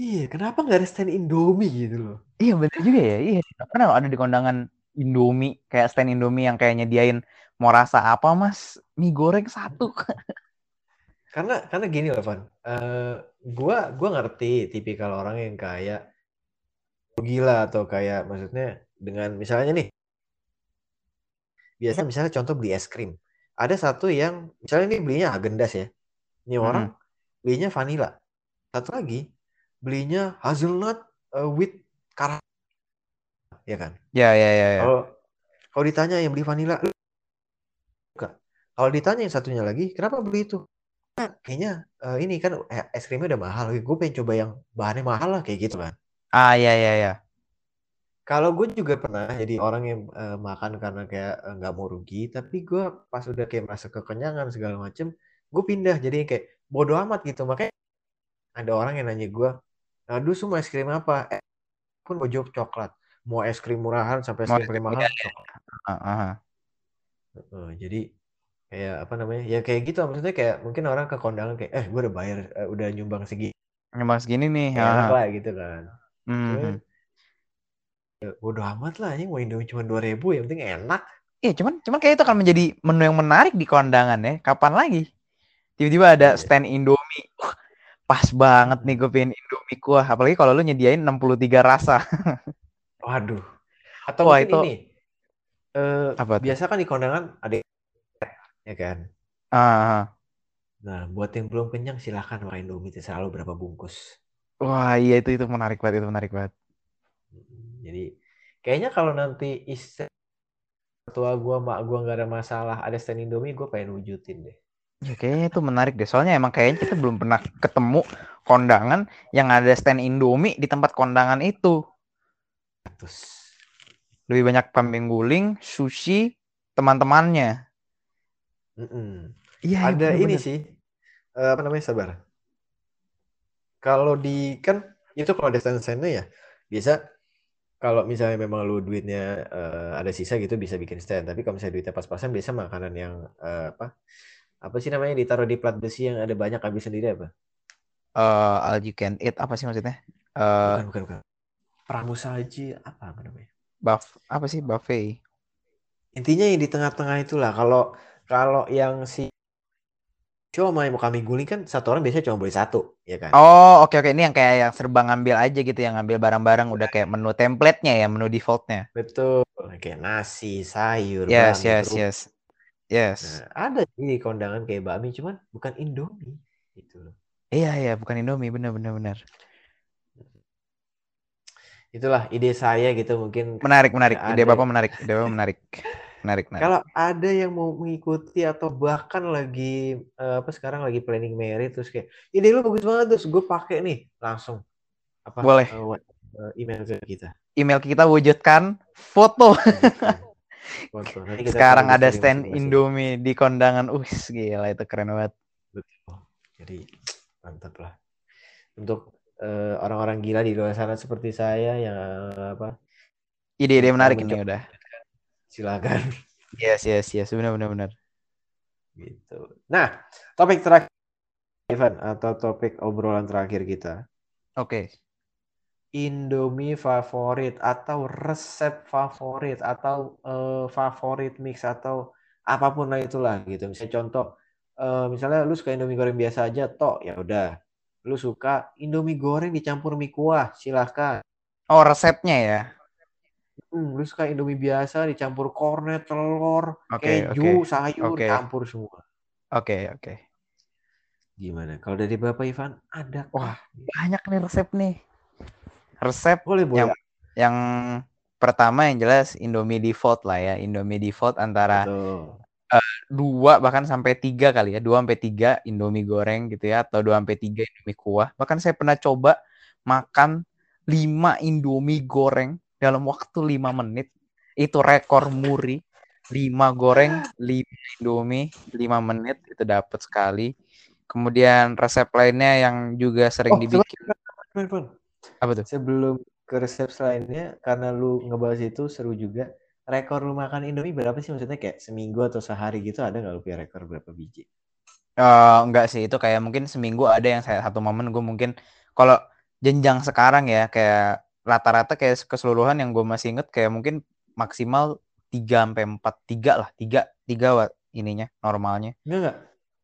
iya kenapa nggak ada stand Indomie gitu loh Iya, benar juga ya. Iya, pernah ada di kondangan Indomie, kayak stand Indomie yang kayak nyediain mau rasa apa, Mas? Mie goreng satu. karena karena gini loh Van. Eh, gua gua ngerti tipikal orang yang kayak gila atau kayak maksudnya dengan misalnya nih biasa misalnya contoh beli es krim. Ada satu yang misalnya ini belinya Haagen-Dazs ya. Ini orang belinya vanilla satu lagi belinya hazelnut eh, with karamel ya kan Ya, ya, ya, ya. kalau kalau ditanya yang beli vanilla suka. Kalau ditanya yang satunya lagi, kenapa beli itu? Nah, kayaknya eh, ini kan eh, es krimnya udah mahal. Gue pengen coba yang bahannya mahal lah kayak gitu kan. Ah, ya, ya, ya. Kalau gue juga pernah jadi orang yang eh, makan karena kayak eh, nggak mau rugi, tapi gue pas udah kayak merasa kekenyangan segala macem, gue pindah jadi kayak bodoh amat gitu. Makanya ada orang yang nanya gue, aduh semua es krim apa? Eh, pun gue jawab coklat. Mau es krim murahan sampai es krim mahal, ah, ah. Heeh, jadi kayak apa namanya ya kayak gitu maksudnya kayak mungkin orang ke kondangan kayak eh gue udah bayar eh, udah nyumbang segini Nyumbang segini nih. enak ah. lah gitu kan Mhm. Ya, bodo amat lah ini mau Indomie cuma dua ribu yang penting enak Iya, cuman cuman kayak itu akan menjadi menu yang menarik di kondangan ya. Kapan lagi? Tiba-tiba ada Iya. stand Indomie. Wah, pas banget nih gue pengen Indomie kuah. Apalagi kalau lu nyediain 63 rasa. waduh atau Wah, mungkin itu- ini eh, Apa biasa kan di kondangan ada ya kan Ah, ah. nah buat yang belum kenyang silahkan makan Indomie terserah lu berapa bungkus Wah, iya itu itu menarik banget, itu menarik banget. jadi kayaknya kalau nanti istri tua gua mak gua nggak ada masalah ada stand Indomie gue pengen wujudin deh Ya kayaknya itu menarik deh. Soalnya emang kayaknya kita belum pernah ketemu kondangan yang ada stand Indomie di tempat kondangan itu. Terus Lebih banyak kambing guling, sushi, teman-temannya. Iya, iya, ada ini bener-bener. sih eh, apa namanya sabar kalau di kan itu kalau ada stand-standnya ya biasa kalau misalnya memang lu duitnya eh, ada sisa gitu bisa bikin stand tapi kalau misalnya duitnya pas-pasan biasa makanan yang eh, apa apa sih namanya ditaruh di plat besi yang ada banyak habis sendiri apa Eh, all you can eat apa sih maksudnya? Eh, bukan bukan bukan pramusaji apa apa namanya buff apa sih buffet? intinya yang di tengah-tengah itulah kalau kalau yang si cuma mau kami guling kan satu orang biasanya cuma boleh satu ya kan Oh, oke oke ini yang kayak yang serba ngambil aja gitu, yang ngambil barang-barang udah kayak menu template-nya ya, menu default-nya. Betul, kayak nasi, sayur, Yes, yes, yes. Yes. Nah, ada sih di kondangan kayak bakmi, cuman bukan Indomie gitu loh. Iya, iya, bukan Indomie, bener bener bener. Itulah ide saya gitu mungkin. Menarik, menarik. Ide ada. Bapak menarik. Ide Bapak menarik. Menarik, menarik. Kalau ada yang mau mengikuti atau bahkan lagi eh, apa sekarang lagi planning married terus kayak ide lu bagus banget terus gue pakai nih langsung apa Boleh. eh, eh, email ke kita. Email kita wujudkan foto. Foto. Nanti kita Sekarang ada stand. Indomie di kondangan. Wih, gila itu keren banget. Betul. Jadi mantap lah. Untuk eh, orang-orang gila di luar sana seperti saya yang apa Ide-ide menarik ini udah. silakan Yes, yes, yes. Benar benar benar. gitu. Nah, topik terakhir Ivan atau topik obrolan terakhir kita. Oke. Indomie favorit atau resep favorit atau eh, favorit mix atau apa pun lah itulah gitu. Misalnya contoh, eh, misalnya lu suka Indomie goreng biasa aja, toh ya udah. Lu suka Indomie goreng dicampur mie kuah, silahkan. Oh, resepnya ya. Hmm, lu suka Indomie biasa dicampur kornet, telur, Oke, keju, oke. sayur, Oke. campur semua. Oke, oke. Gimana? Kalau dari Bapak Ivan ada Wah, banyak nih resep nih. Resep boleh boleh. yang yang pertama yang jelas Indomie default lah ya. Indomie default antara Betul. Dua bahkan sampai tiga kali ya. Dua sampai tiga Indomie goreng gitu ya. Atau dua sampai tiga Indomie kuah. Bahkan saya pernah coba makan lima Indomie goreng dalam waktu lima menit. Itu rekor muri. Lima goreng, lima Indomie, lima menit itu dapat sekali. Kemudian resep lainnya yang juga sering Oh, dibikin apa tuh? Sebelum ke resep lainnya, karena lu ngebahas itu seru juga. Rekor lu makan Indomie berapa sih? Maksudnya kayak seminggu atau sehari gitu ada nggak lu punya rekor berapa biji? Eh, enggak sih itu kayak mungkin seminggu ada yang saya satu momen gue mungkin kalau jenjang sekarang ya kayak rata-rata kayak keseluruhan yang gue masih inget kayak mungkin maksimal 3 sampai 4 3 lah 3 3 wat ininya normalnya. Enggak enggak.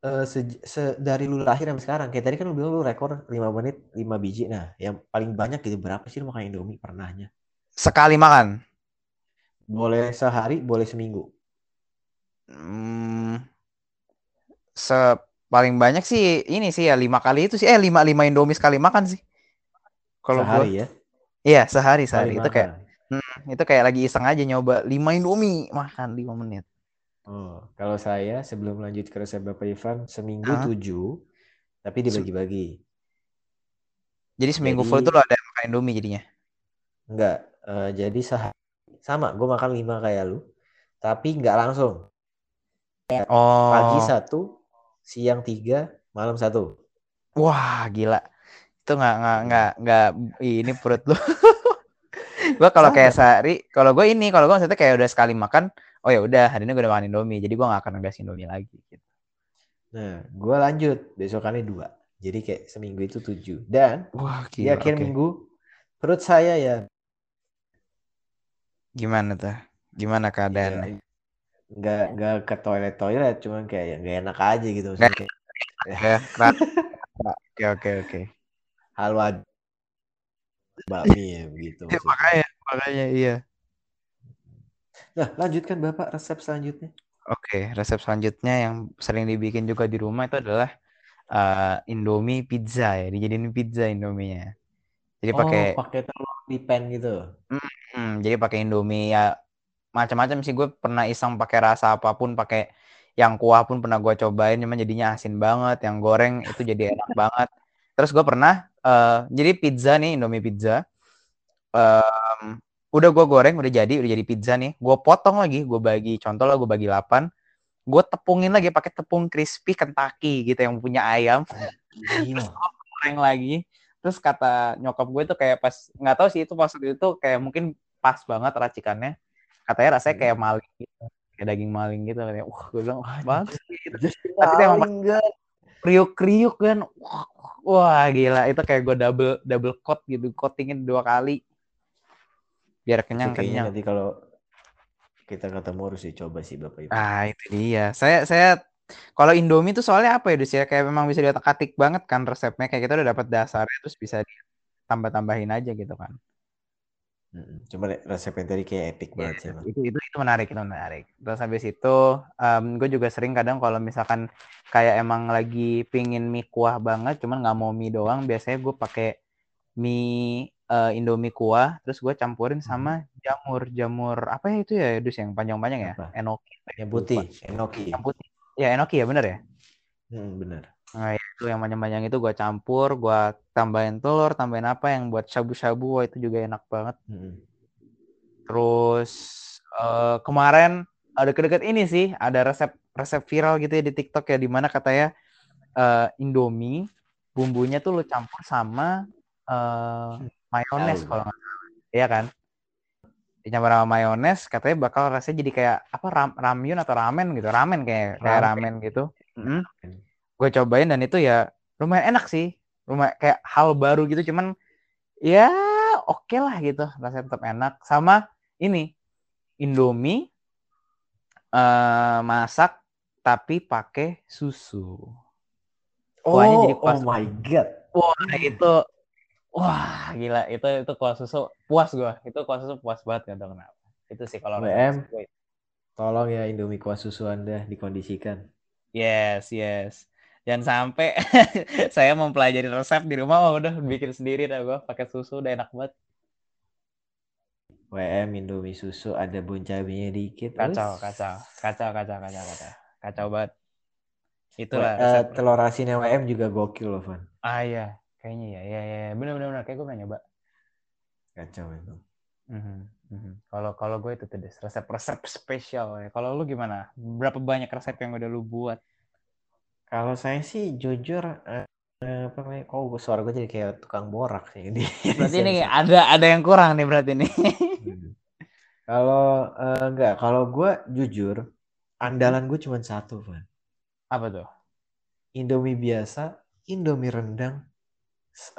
Eh, se- se- dari lu lahir sampai sekarang, kayak tadi kan lu bilang lu rekor 5 menit 5 biji. Nah, yang paling banyak gitu berapa sih lu makan Indomie pernahnya? Sekali makan. Boleh sehari, boleh seminggu. Hmm, se paling banyak sih ini sih ya lima kali itu sih eh lima lima Indomie sekali makan sih. Kalau gua sehari ya. iya sehari Sekali sehari itu kayak makan. itu kayak lagi iseng aja nyoba lima Indomie makan lima menit. Oh, kalau saya sebelum lanjut ke resep Bapak Ivan, seminggu Hah? 7, tapi dibagi-bagi. Jadi seminggu full Jadi- itu lo ada makan Indomie jadinya. Enggak, eh, jadi sehari sama, gue makan 5 kayak lu, tapi nggak langsung. Oh. Pagi satu, siang tiga, malam satu. Wah, gila. Itu nggak nggak nggak nggak ini perut lu. gua kalau kayak sehari, kalau gue ini, kalau gue maksudnya kayak udah sekali makan, oh ya udah hari ini gue udah makan Indomie, jadi gue nggak akan ngegas Indomie lagi. Gitu. Nah, gue lanjut, besokannya dua. Jadi kayak seminggu itu tujuh. Dan Wah, di akhir minggu, perut saya ya Gimana tuh? Gimana keadaannya? nggak nggak ke toilet toilet, cuman kayak nggak enak aja gitu. Kayak Ya, kerat. Oke oke oke. hal wajib bakmi ya begitu. Ya, makanya makanya iya. Nah, lanjutkan Bapak resep selanjutnya. Oke, resep selanjutnya yang sering dibikin juga di rumah itu adalah eh, Indomie pizza ya, dijadiin pizza Indominya. Jadi pakai Oh, pakai telur di pan gitu. Hmm, jadi pakai Indomie ya macam-macam sih. Gue pernah iseng pakai rasa apa pun pakai yang kuah pun pernah gue cobain cuman jadinya asin banget yang goreng itu jadi enak banget. Terus gue pernah eh, jadi pizza nih Indomie pizza. Em, udah gue goreng udah jadi udah jadi pizza nih. Gue potong lagi gue bagi contoh lah gue bagi 8 gue tepungin lagi pakai tepung crispy Kentucky gitu yang punya ayam. Gila. goreng lagi. Terus kata nyokap gue tuh kayak pas nggak tahu sih itu pas waktu itu kayak mungkin pas banget racikannya. Katanya rasanya kayak maling gitu kayak daging maling gitu katanya. Wah gue bilang wah bagus gitu. Tapi itu emang enggak. kriuk-kriuk kan. Wah, wah gila. Itu kayak gue double double coat gitu coatingin dua kali. Biar kenyang kenyang. nanti kalau kita ketemu harus dicoba sih Bapak Ibu. ah itu dia. Saya saya kalau Indomie tuh soalnya apa ya Dus ya? Kayak memang bisa diotak-atik banget kan resepnya. Kayak kita udah dapat dasarnya terus bisa ditambah-tambahin aja gitu kan. Cuma resep yang tadi kayak epic banget sih, itu itu itu menarik itu menarik. Terus habis itu gue juga sering kadang kalau misalkan kayak emang lagi pingin mie kuah banget cuman nggak mau mie doang biasanya gue pakai mie eh, Indomie kuah terus gue campurin sama jamur jamur apa ya itu ya dus yang panjang-panjang ya? Apa? enoki Yang putih, enoki. yang putih. Ya enoki ya bener ya? Hmm, benar. Nah, itu yang panjang-panjang itu gue campur, gue tambahin telur, tambahin apa yang buat shabu-shabu, wah, itu juga enak banget. Mm-mm. Terus eh, kemarin ada deket-deket ini sih, ada resep resep viral gitu ya di TikTok ya, di mana katanya eh, Indomie bumbunya tuh lo campur sama eh, mayones kalau nggak salah, iya kan? Dicampur sama mayones, katanya bakal rasanya jadi kayak apa ram, ramyun atau ramen gitu, ramen kayak kayak ramen gitu. Mm. Gue cobain dan itu ya lumayan enak sih, lumayan kayak hal baru gitu, cuman ya oke lah gitu rasanya tetap enak. Sama ini Indomie eh masak tapi pakai susu. Kuahnya Oh, jadi kuah oh my god. wah itu wah gila. Itu itu kuah susu puas gua. Itu kuah susu puas banget gak tau kenapa. Itu sih kalau gue. Tolong ya Indomie kuah susu Anda dikondisikan. yes yes jangan sampai saya mempelajari resep di rumah oh, udah bikin sendiri dah gua pakai susu udah enak banget. WM Indomie susu ada bon cabenya dikit. kacau Us. kacau. Kacau kacau kacau kacau. Kacau banget. Itulah eh, resep. telur asinnya WM juga gokil loh, Van. ah iya. Kayaknya ya ya ya benar benar benar kayak gue pernah nyoba. Kacau itu. Mhm, mhm. kalau kalau gue itu tuh resep resep spesial ya. Kalau lu gimana? Berapa banyak resep yang udah lu buat Kalau saya sih jujur eh, eh, apa namanya? Oh, suara gue jadi kayak tukang borak sih di berarti ini ada ada yang kurang nih berarti nih Hmm. Kalau eh, enggak, kalau gue jujur, andalan gue cuma satu, Van. apa tuh Indomie biasa, Indomie rendang,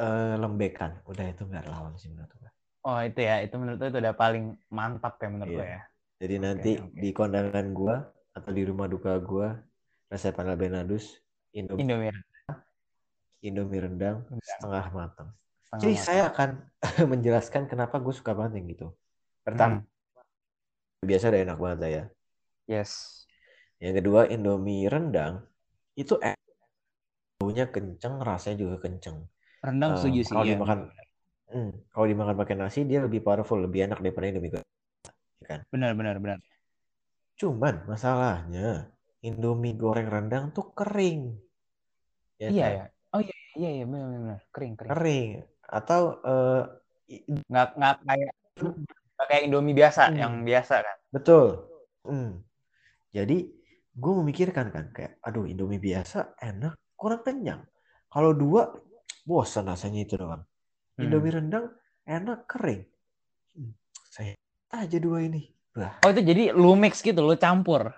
eh, lembekan. Udah itu nggak lawan sih menurut gue. oh itu ya itu menurut lu itu udah paling mantap ya menurut Iya. gue ya Jadi nanti oke. di kondangan gue atau di rumah duka gue, resep Anal Benadus, Indomie, Indomie Indomie rendang setengah matang. setengah Jadi matang. saya akan menjelaskan kenapa gue suka banget yang gitu. Pertama, Hmm, biasa udah enak banget lah ya. yes Yang kedua, Indomie rendang itu enak. Baunya kenceng, rasanya juga kenceng. rendang Eh, setuju sih kalau iya, dimakan, hmm, kalau dimakan pakai nasi dia lebih powerful, lebih enak daripada Indomie goreng. ya kan? benar benar benar Cuman masalahnya Indomie goreng rendang tuh kering. Ya iya kan? ya oh iya iya iya benar benar kering kering Kering. Atau i- nggak nggak kayak nggak kayak Indomie biasa Hmm. yang biasa kan betul. Hmm. Jadi gue memikirkan kan kayak, aduh Indomie biasa enak, kurang kenyang. Kalau dua, bosan rasanya itu doang. Hmm. Indomie rendang enak kering. Hmm, saya aja dua ini. Wah. oh itu jadi lu mix gitu lu campur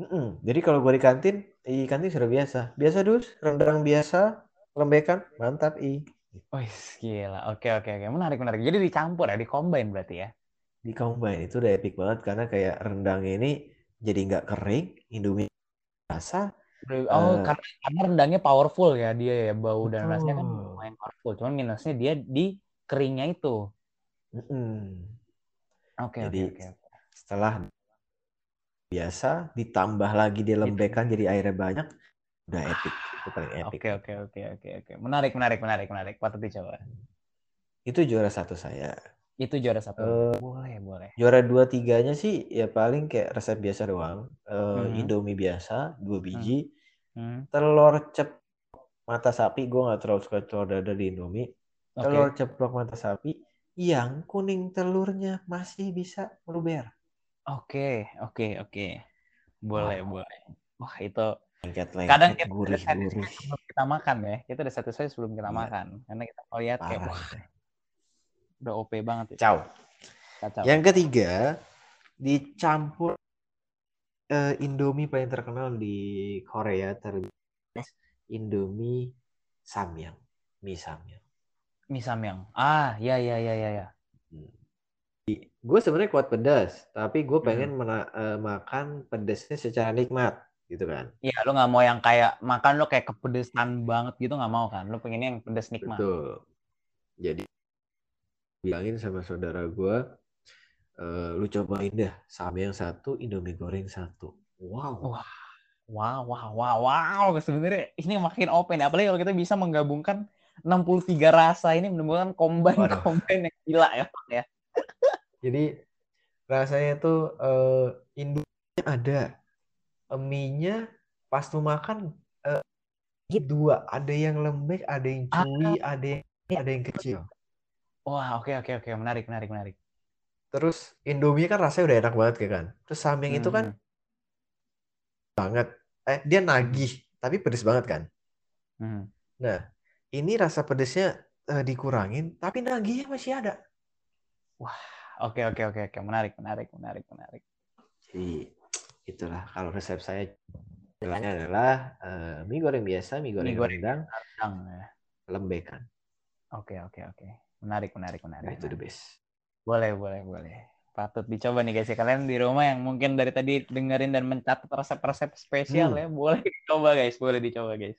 Mm-mm. Jadi kalau gue di kantin, di kantin sudah biasa. Biasa dus, rendang biasa, lembekan, mantap i. Wih, gila. Oke, oke, oke. Menarik, menarik. Jadi dicampur ya, dikombin berarti ya. Di combine itu udah epic banget karena kayak rendangnya ini jadi nggak kering, Indomie biasa. Oh, Eh. karena, karena rendangnya powerful ya dia ya. Bau dan rasanya kan lumayan powerful. Cuman minusnya dia di keringnya itu. Oke, oke, oke. setelah biasa ditambah lagi dia lembekan jadi airnya banyak, udah epic. Itu paling epic. Oke, oke, oke, oke, oke. Menarik, menarik, menarik, menarik. Patut dicoba. Itu juara satu saya. Itu juara satu. Eh, boleh, boleh. Juara dua tiganya sih ya paling kayak resep biasa doang. Eh, Mhm. Indomie biasa dua biji. Hmm. Telur cep mata sapi gue nggak terlalu suka telur dadar di Indomie. Oke. Telur ceplok mata sapi yang kuning telurnya masih bisa meluber. Oke, oke, oke. Boleh, Wow. boleh. Wah, itu Lengket-lengket kadang kita udah gurih-gurih. satisfied sebelum kita makan ya. Kita udah satisfied sebelum kita Iya. makan. Karena kita kayak, Parah. wah, itu. udah OP banget ya. Ciao. Kacau. Yang ketiga dicampur eh, Indomie paling terkenal di Korea terlebih Indomie Samyang, mie Samyang. Mie samyang. Ah, ya, ya, ya, ya, ya. Gue sebenarnya kuat pedas, tapi gue Hmm. pengen mena- eh, makan pedasnya secara nikmat, gitu kan. Iya, lu nggak mau yang kayak makan lu kayak kepedesan banget gitu nggak mau kan? Lu pengennya yang pedes nikmat. Betul. Jadi bilangin sama saudara gue, eh, lu cobain deh Samyang satu, Indomie goreng satu. Wow. Wah. Wow, wow, wow, wow. Sebenarnya ini makin open ya. Apalagi kalau kita bisa menggabungkan 63 rasa ini menemukan combine Waduh. combine yang gila ya, Pak ya. Jadi rasanya tuh eh Indomie ada, mie-nya pas lu makan eh, dua, ada yang lembek, ada yang chewy, ada yang ada yang kecil. Wah, oke, oke, oke. Menarik, menarik, menarik. Terus Indomie kan rasanya udah enak banget kayak kan. Terus Samyang itu kan Hmm. banget, eh dia nagih, tapi pedes banget kan. Hmm. Nah, ini rasa pedesnya eh, dikurangin, tapi nagihnya masih ada. Oke, oke, oke, oke. Menarik, menarik, menarik, menarik. Jadi itulah kalau resep saya istilahnya adalah eh, mie goreng biasa, mie goreng goreng rendang, Rendang ya. lembekan. Oke, oke, oke. Menarik, menarik, Nah, menarik. itu the best. Boleh, boleh, boleh. Patut dicoba nih guys ya. Kalian di rumah yang mungkin dari tadi dengerin dan mencatat resep-resep spesial Hmm. ya, boleh dicoba guys, boleh dicoba guys.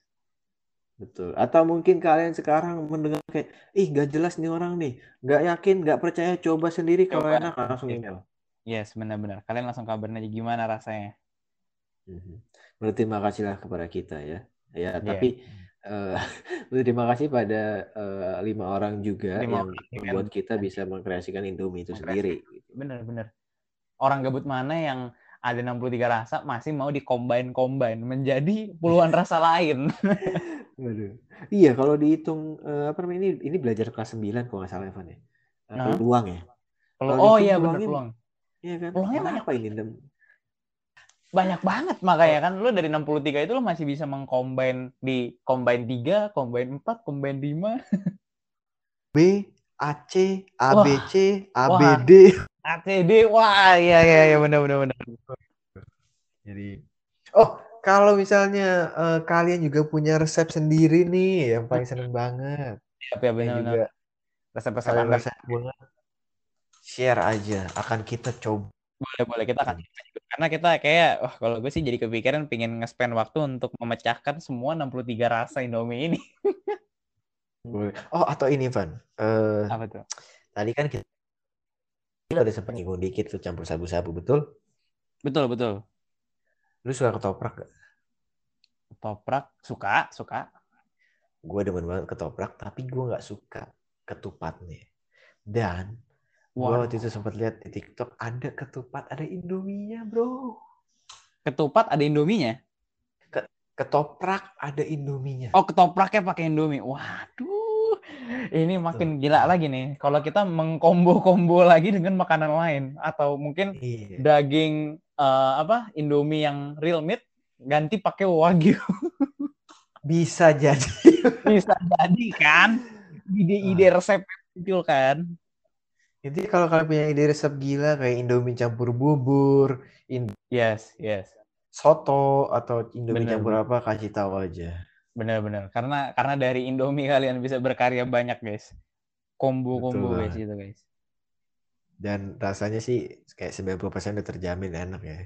Betul. Atau mungkin kalian sekarang mendengar kayak, ih gak jelas nih orang nih. Gak yakin, gak percaya, coba sendiri kalau Coba. enak langsung Iya. email. Yes, benar-benar. Kalian langsung kabarin aja gimana rasanya. Mhm. Berterima kasihlah kepada kita ya. Ya, Iya. tapi eh, berterima kasih pada eh, lima orang juga Lima yang orang membuat kita bisa mengkreasikan Indomie itu sendiri. Bener-bener. Orang gabut mana yang ada 63 rasa masih mau di-combine-combine menjadi puluhan rasa lain. Waduh. Iya, kalau dihitung eh, apa namanya ini ini belajar kelas 9 kalau nggak salah Evan ya. Hah? peluang ya. Peluang- oh iya peluangnya- peluang. Iya kan? Peluangnya banyak Apa ini? Banyak banget makanya kan lu dari 63 itu lu masih bisa mengcombine di combine 3, combine 4, combine 5. B, AC, ABC, Wah. ABD. ACD. Wah, iya iya iya benar benar benar. Jadi Oh, kalau misalnya eh, kalian juga punya resep sendiri nih yang paling seneng banget. Siap ya Yang benar juga Resep-resep Anda banget. Share aja, akan kita coba. boleh boleh kita akan karena kita kayak wah kalau gue sih jadi kepikiran pengen nge-spend waktu untuk memecahkan semua 63 rasa Indomie ini. Boleh. Oh, atau ini, Van. Eh, Apa tuh? tadi kan kita ada sempat nyinggung dikit tuh campur sabu-sabu, betul? Betul betul. Lu suka ketoprak gak? Toprak suka suka. Gue demen banget ketoprak, tapi gue nggak suka ketupatnya. Dan gue Waduh. waktu itu sempat lihat di TikTok ada ketupat, ada Indominya, bro. Ketupat ada Indominya. Ketoprak ada Indominya. Oh, ketopraknya pakai Indomie. Waduh. Ini makin gila lagi nih. Kalau kita mengkombo-kombo lagi dengan makanan lain atau mungkin Iya. daging eh, apa? Indomie yang real meat ganti pakai wagyu. Bisa jadi. Bisa jadi kan? Ide-ide resep muncul kan? Jadi kalau kalian punya ide resep gila kayak Indomie campur bubur, in- Yes, yes. soto atau Indomie Bener, campur apa kasih tahu aja. Benar-benar. Karena karena dari Indomie kalian bisa berkarya banyak, guys. Kombo-kombo guys banget. itu, guys. Dan rasanya sih kayak 90% udah terjamin enak ya.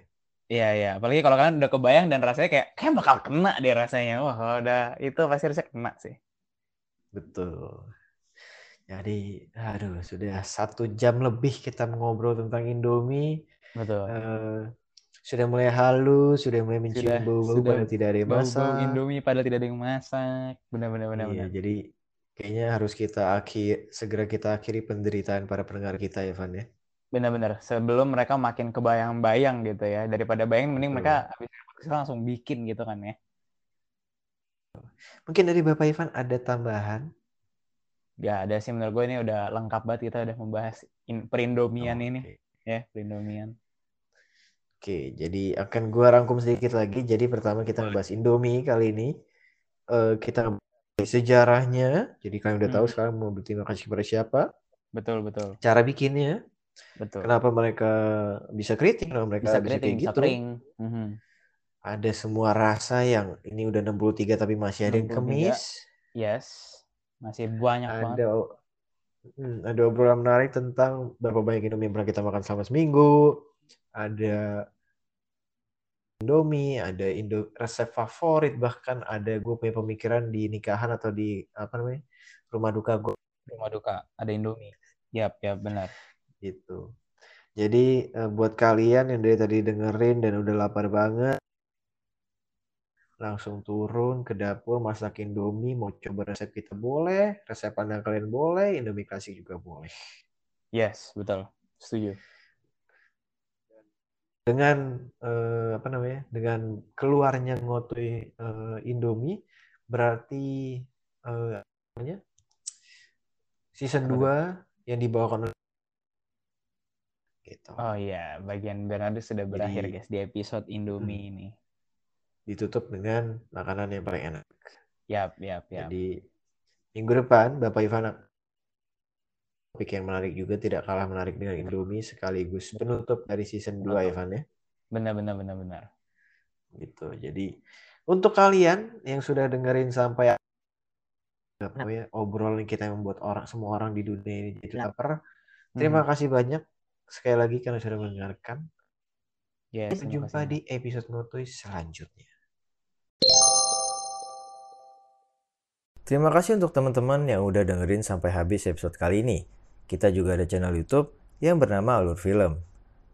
Iya, iya. Apalagi kalau kalian udah kebayang dan rasanya kayak kayak bakal kena deh rasanya. Wah, kalau udah itu pasti rasanya kena sih. Betul. Jadi, aduh, sudah satu jam lebih kita ngobrol tentang Indomie. Betul. Eh, sudah mulai halus, sudah mulai mencium bau-bau padahal tidak ada yang Bau-bau masak. Indomie padahal tidak ada yang masak. Benar-benar Iya, benar-benar. jadi kayaknya harus kita akhir segera kita akhiri penderitaan para pendengar kita ya, Van ya. Benar-benar. Sebelum mereka makin kebayang-bayang gitu ya. Daripada bayangin mending mereka habis langsung bikin gitu kan ya. Mungkin dari Bapak Ivan ada tambahan? Gak ada sih menurut gue ini udah lengkap banget kita udah membahas in, perindomian ini Oke. ya, perindomian. Oke, jadi akan gua rangkum sedikit lagi. Jadi pertama kita ngebahas Indomie kali ini. Eh, kita sejarahnya. Jadi kalian udah tahu Hmm. sekarang mau berterima kasih kepada siapa. Betul, betul. Cara bikinnya. Betul. Kenapa mereka bisa kritik, kenapa mereka Bisa bisa keriting, kayak bisa gitu. kering. Mhm. Ada semua rasa yang ini udah 63 tapi masih ada yang 63. kemis. Yes. Masih banyak banget. Ada hmm, ada obrolan menarik tentang berapa banyak Indomie yang pernah kita makan selama seminggu. Ada Indomie, ada Indo resep favorit, bahkan ada gue punya pemikiran di nikahan atau di apa namanya rumah duka gue Rumah duka, ada Indomie. Yap, yap, benar. gitu. Jadi eh, buat kalian yang dari tadi dengerin dan udah lapar banget, langsung turun ke dapur masak Indomie, mau coba resep kita boleh, resep anda kalian boleh, Indomie klasik juga boleh. Yes, betul. Setuju. Dengan eh, apa namanya? Dengan keluarnya ngotoi eh, Indomie berarti eh, namanya? Season Apa 2 yang dibawakan gitu. Oh iya, bagian Bernardo sudah berakhir Jadi- guys di episode Indomie ini. Ditutup dengan makanan yang paling enak. Yap, yap, yap. Jadi minggu depan Bapak Ivan topik yang menarik juga tidak kalah menarik dengan Indomie sekaligus penutup dari season 2 Betul. Ivan ya. Benar, benar, benar, benar. Gitu. Jadi untuk kalian yang sudah dengerin sampai apa ya obrolan kita yang membuat orang semua orang di dunia ini jadi Nah. lapar. Terima Hmm. kasih banyak sekali lagi karena sudah mendengarkan. Yes, Sampai jumpa kasih. di episode Ngotoy selanjutnya. Terima kasih untuk teman-teman yang udah dengerin sampai habis episode kali ini. Kita juga ada channel YouTube yang bernama Alur Film.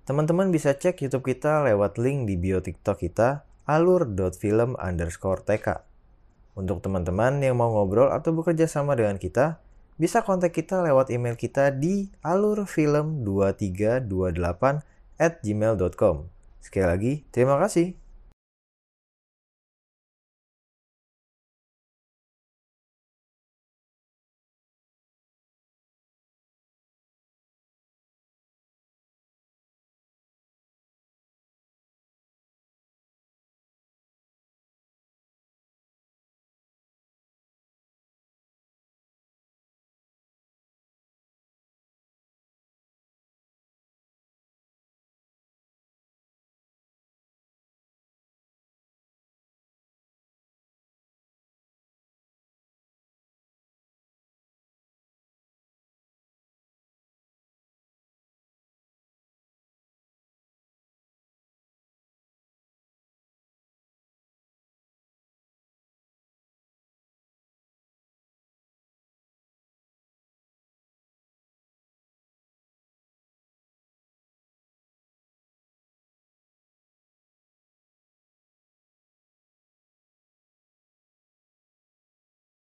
Teman-teman bisa cek YouTube kita lewat link di bio TikTok kita alur.film underscore TK. Untuk teman-teman yang mau ngobrol atau bekerja sama dengan kita, bisa kontak kita lewat email kita di alurfilm2328 at gmail.com. Sekali lagi, terima kasih.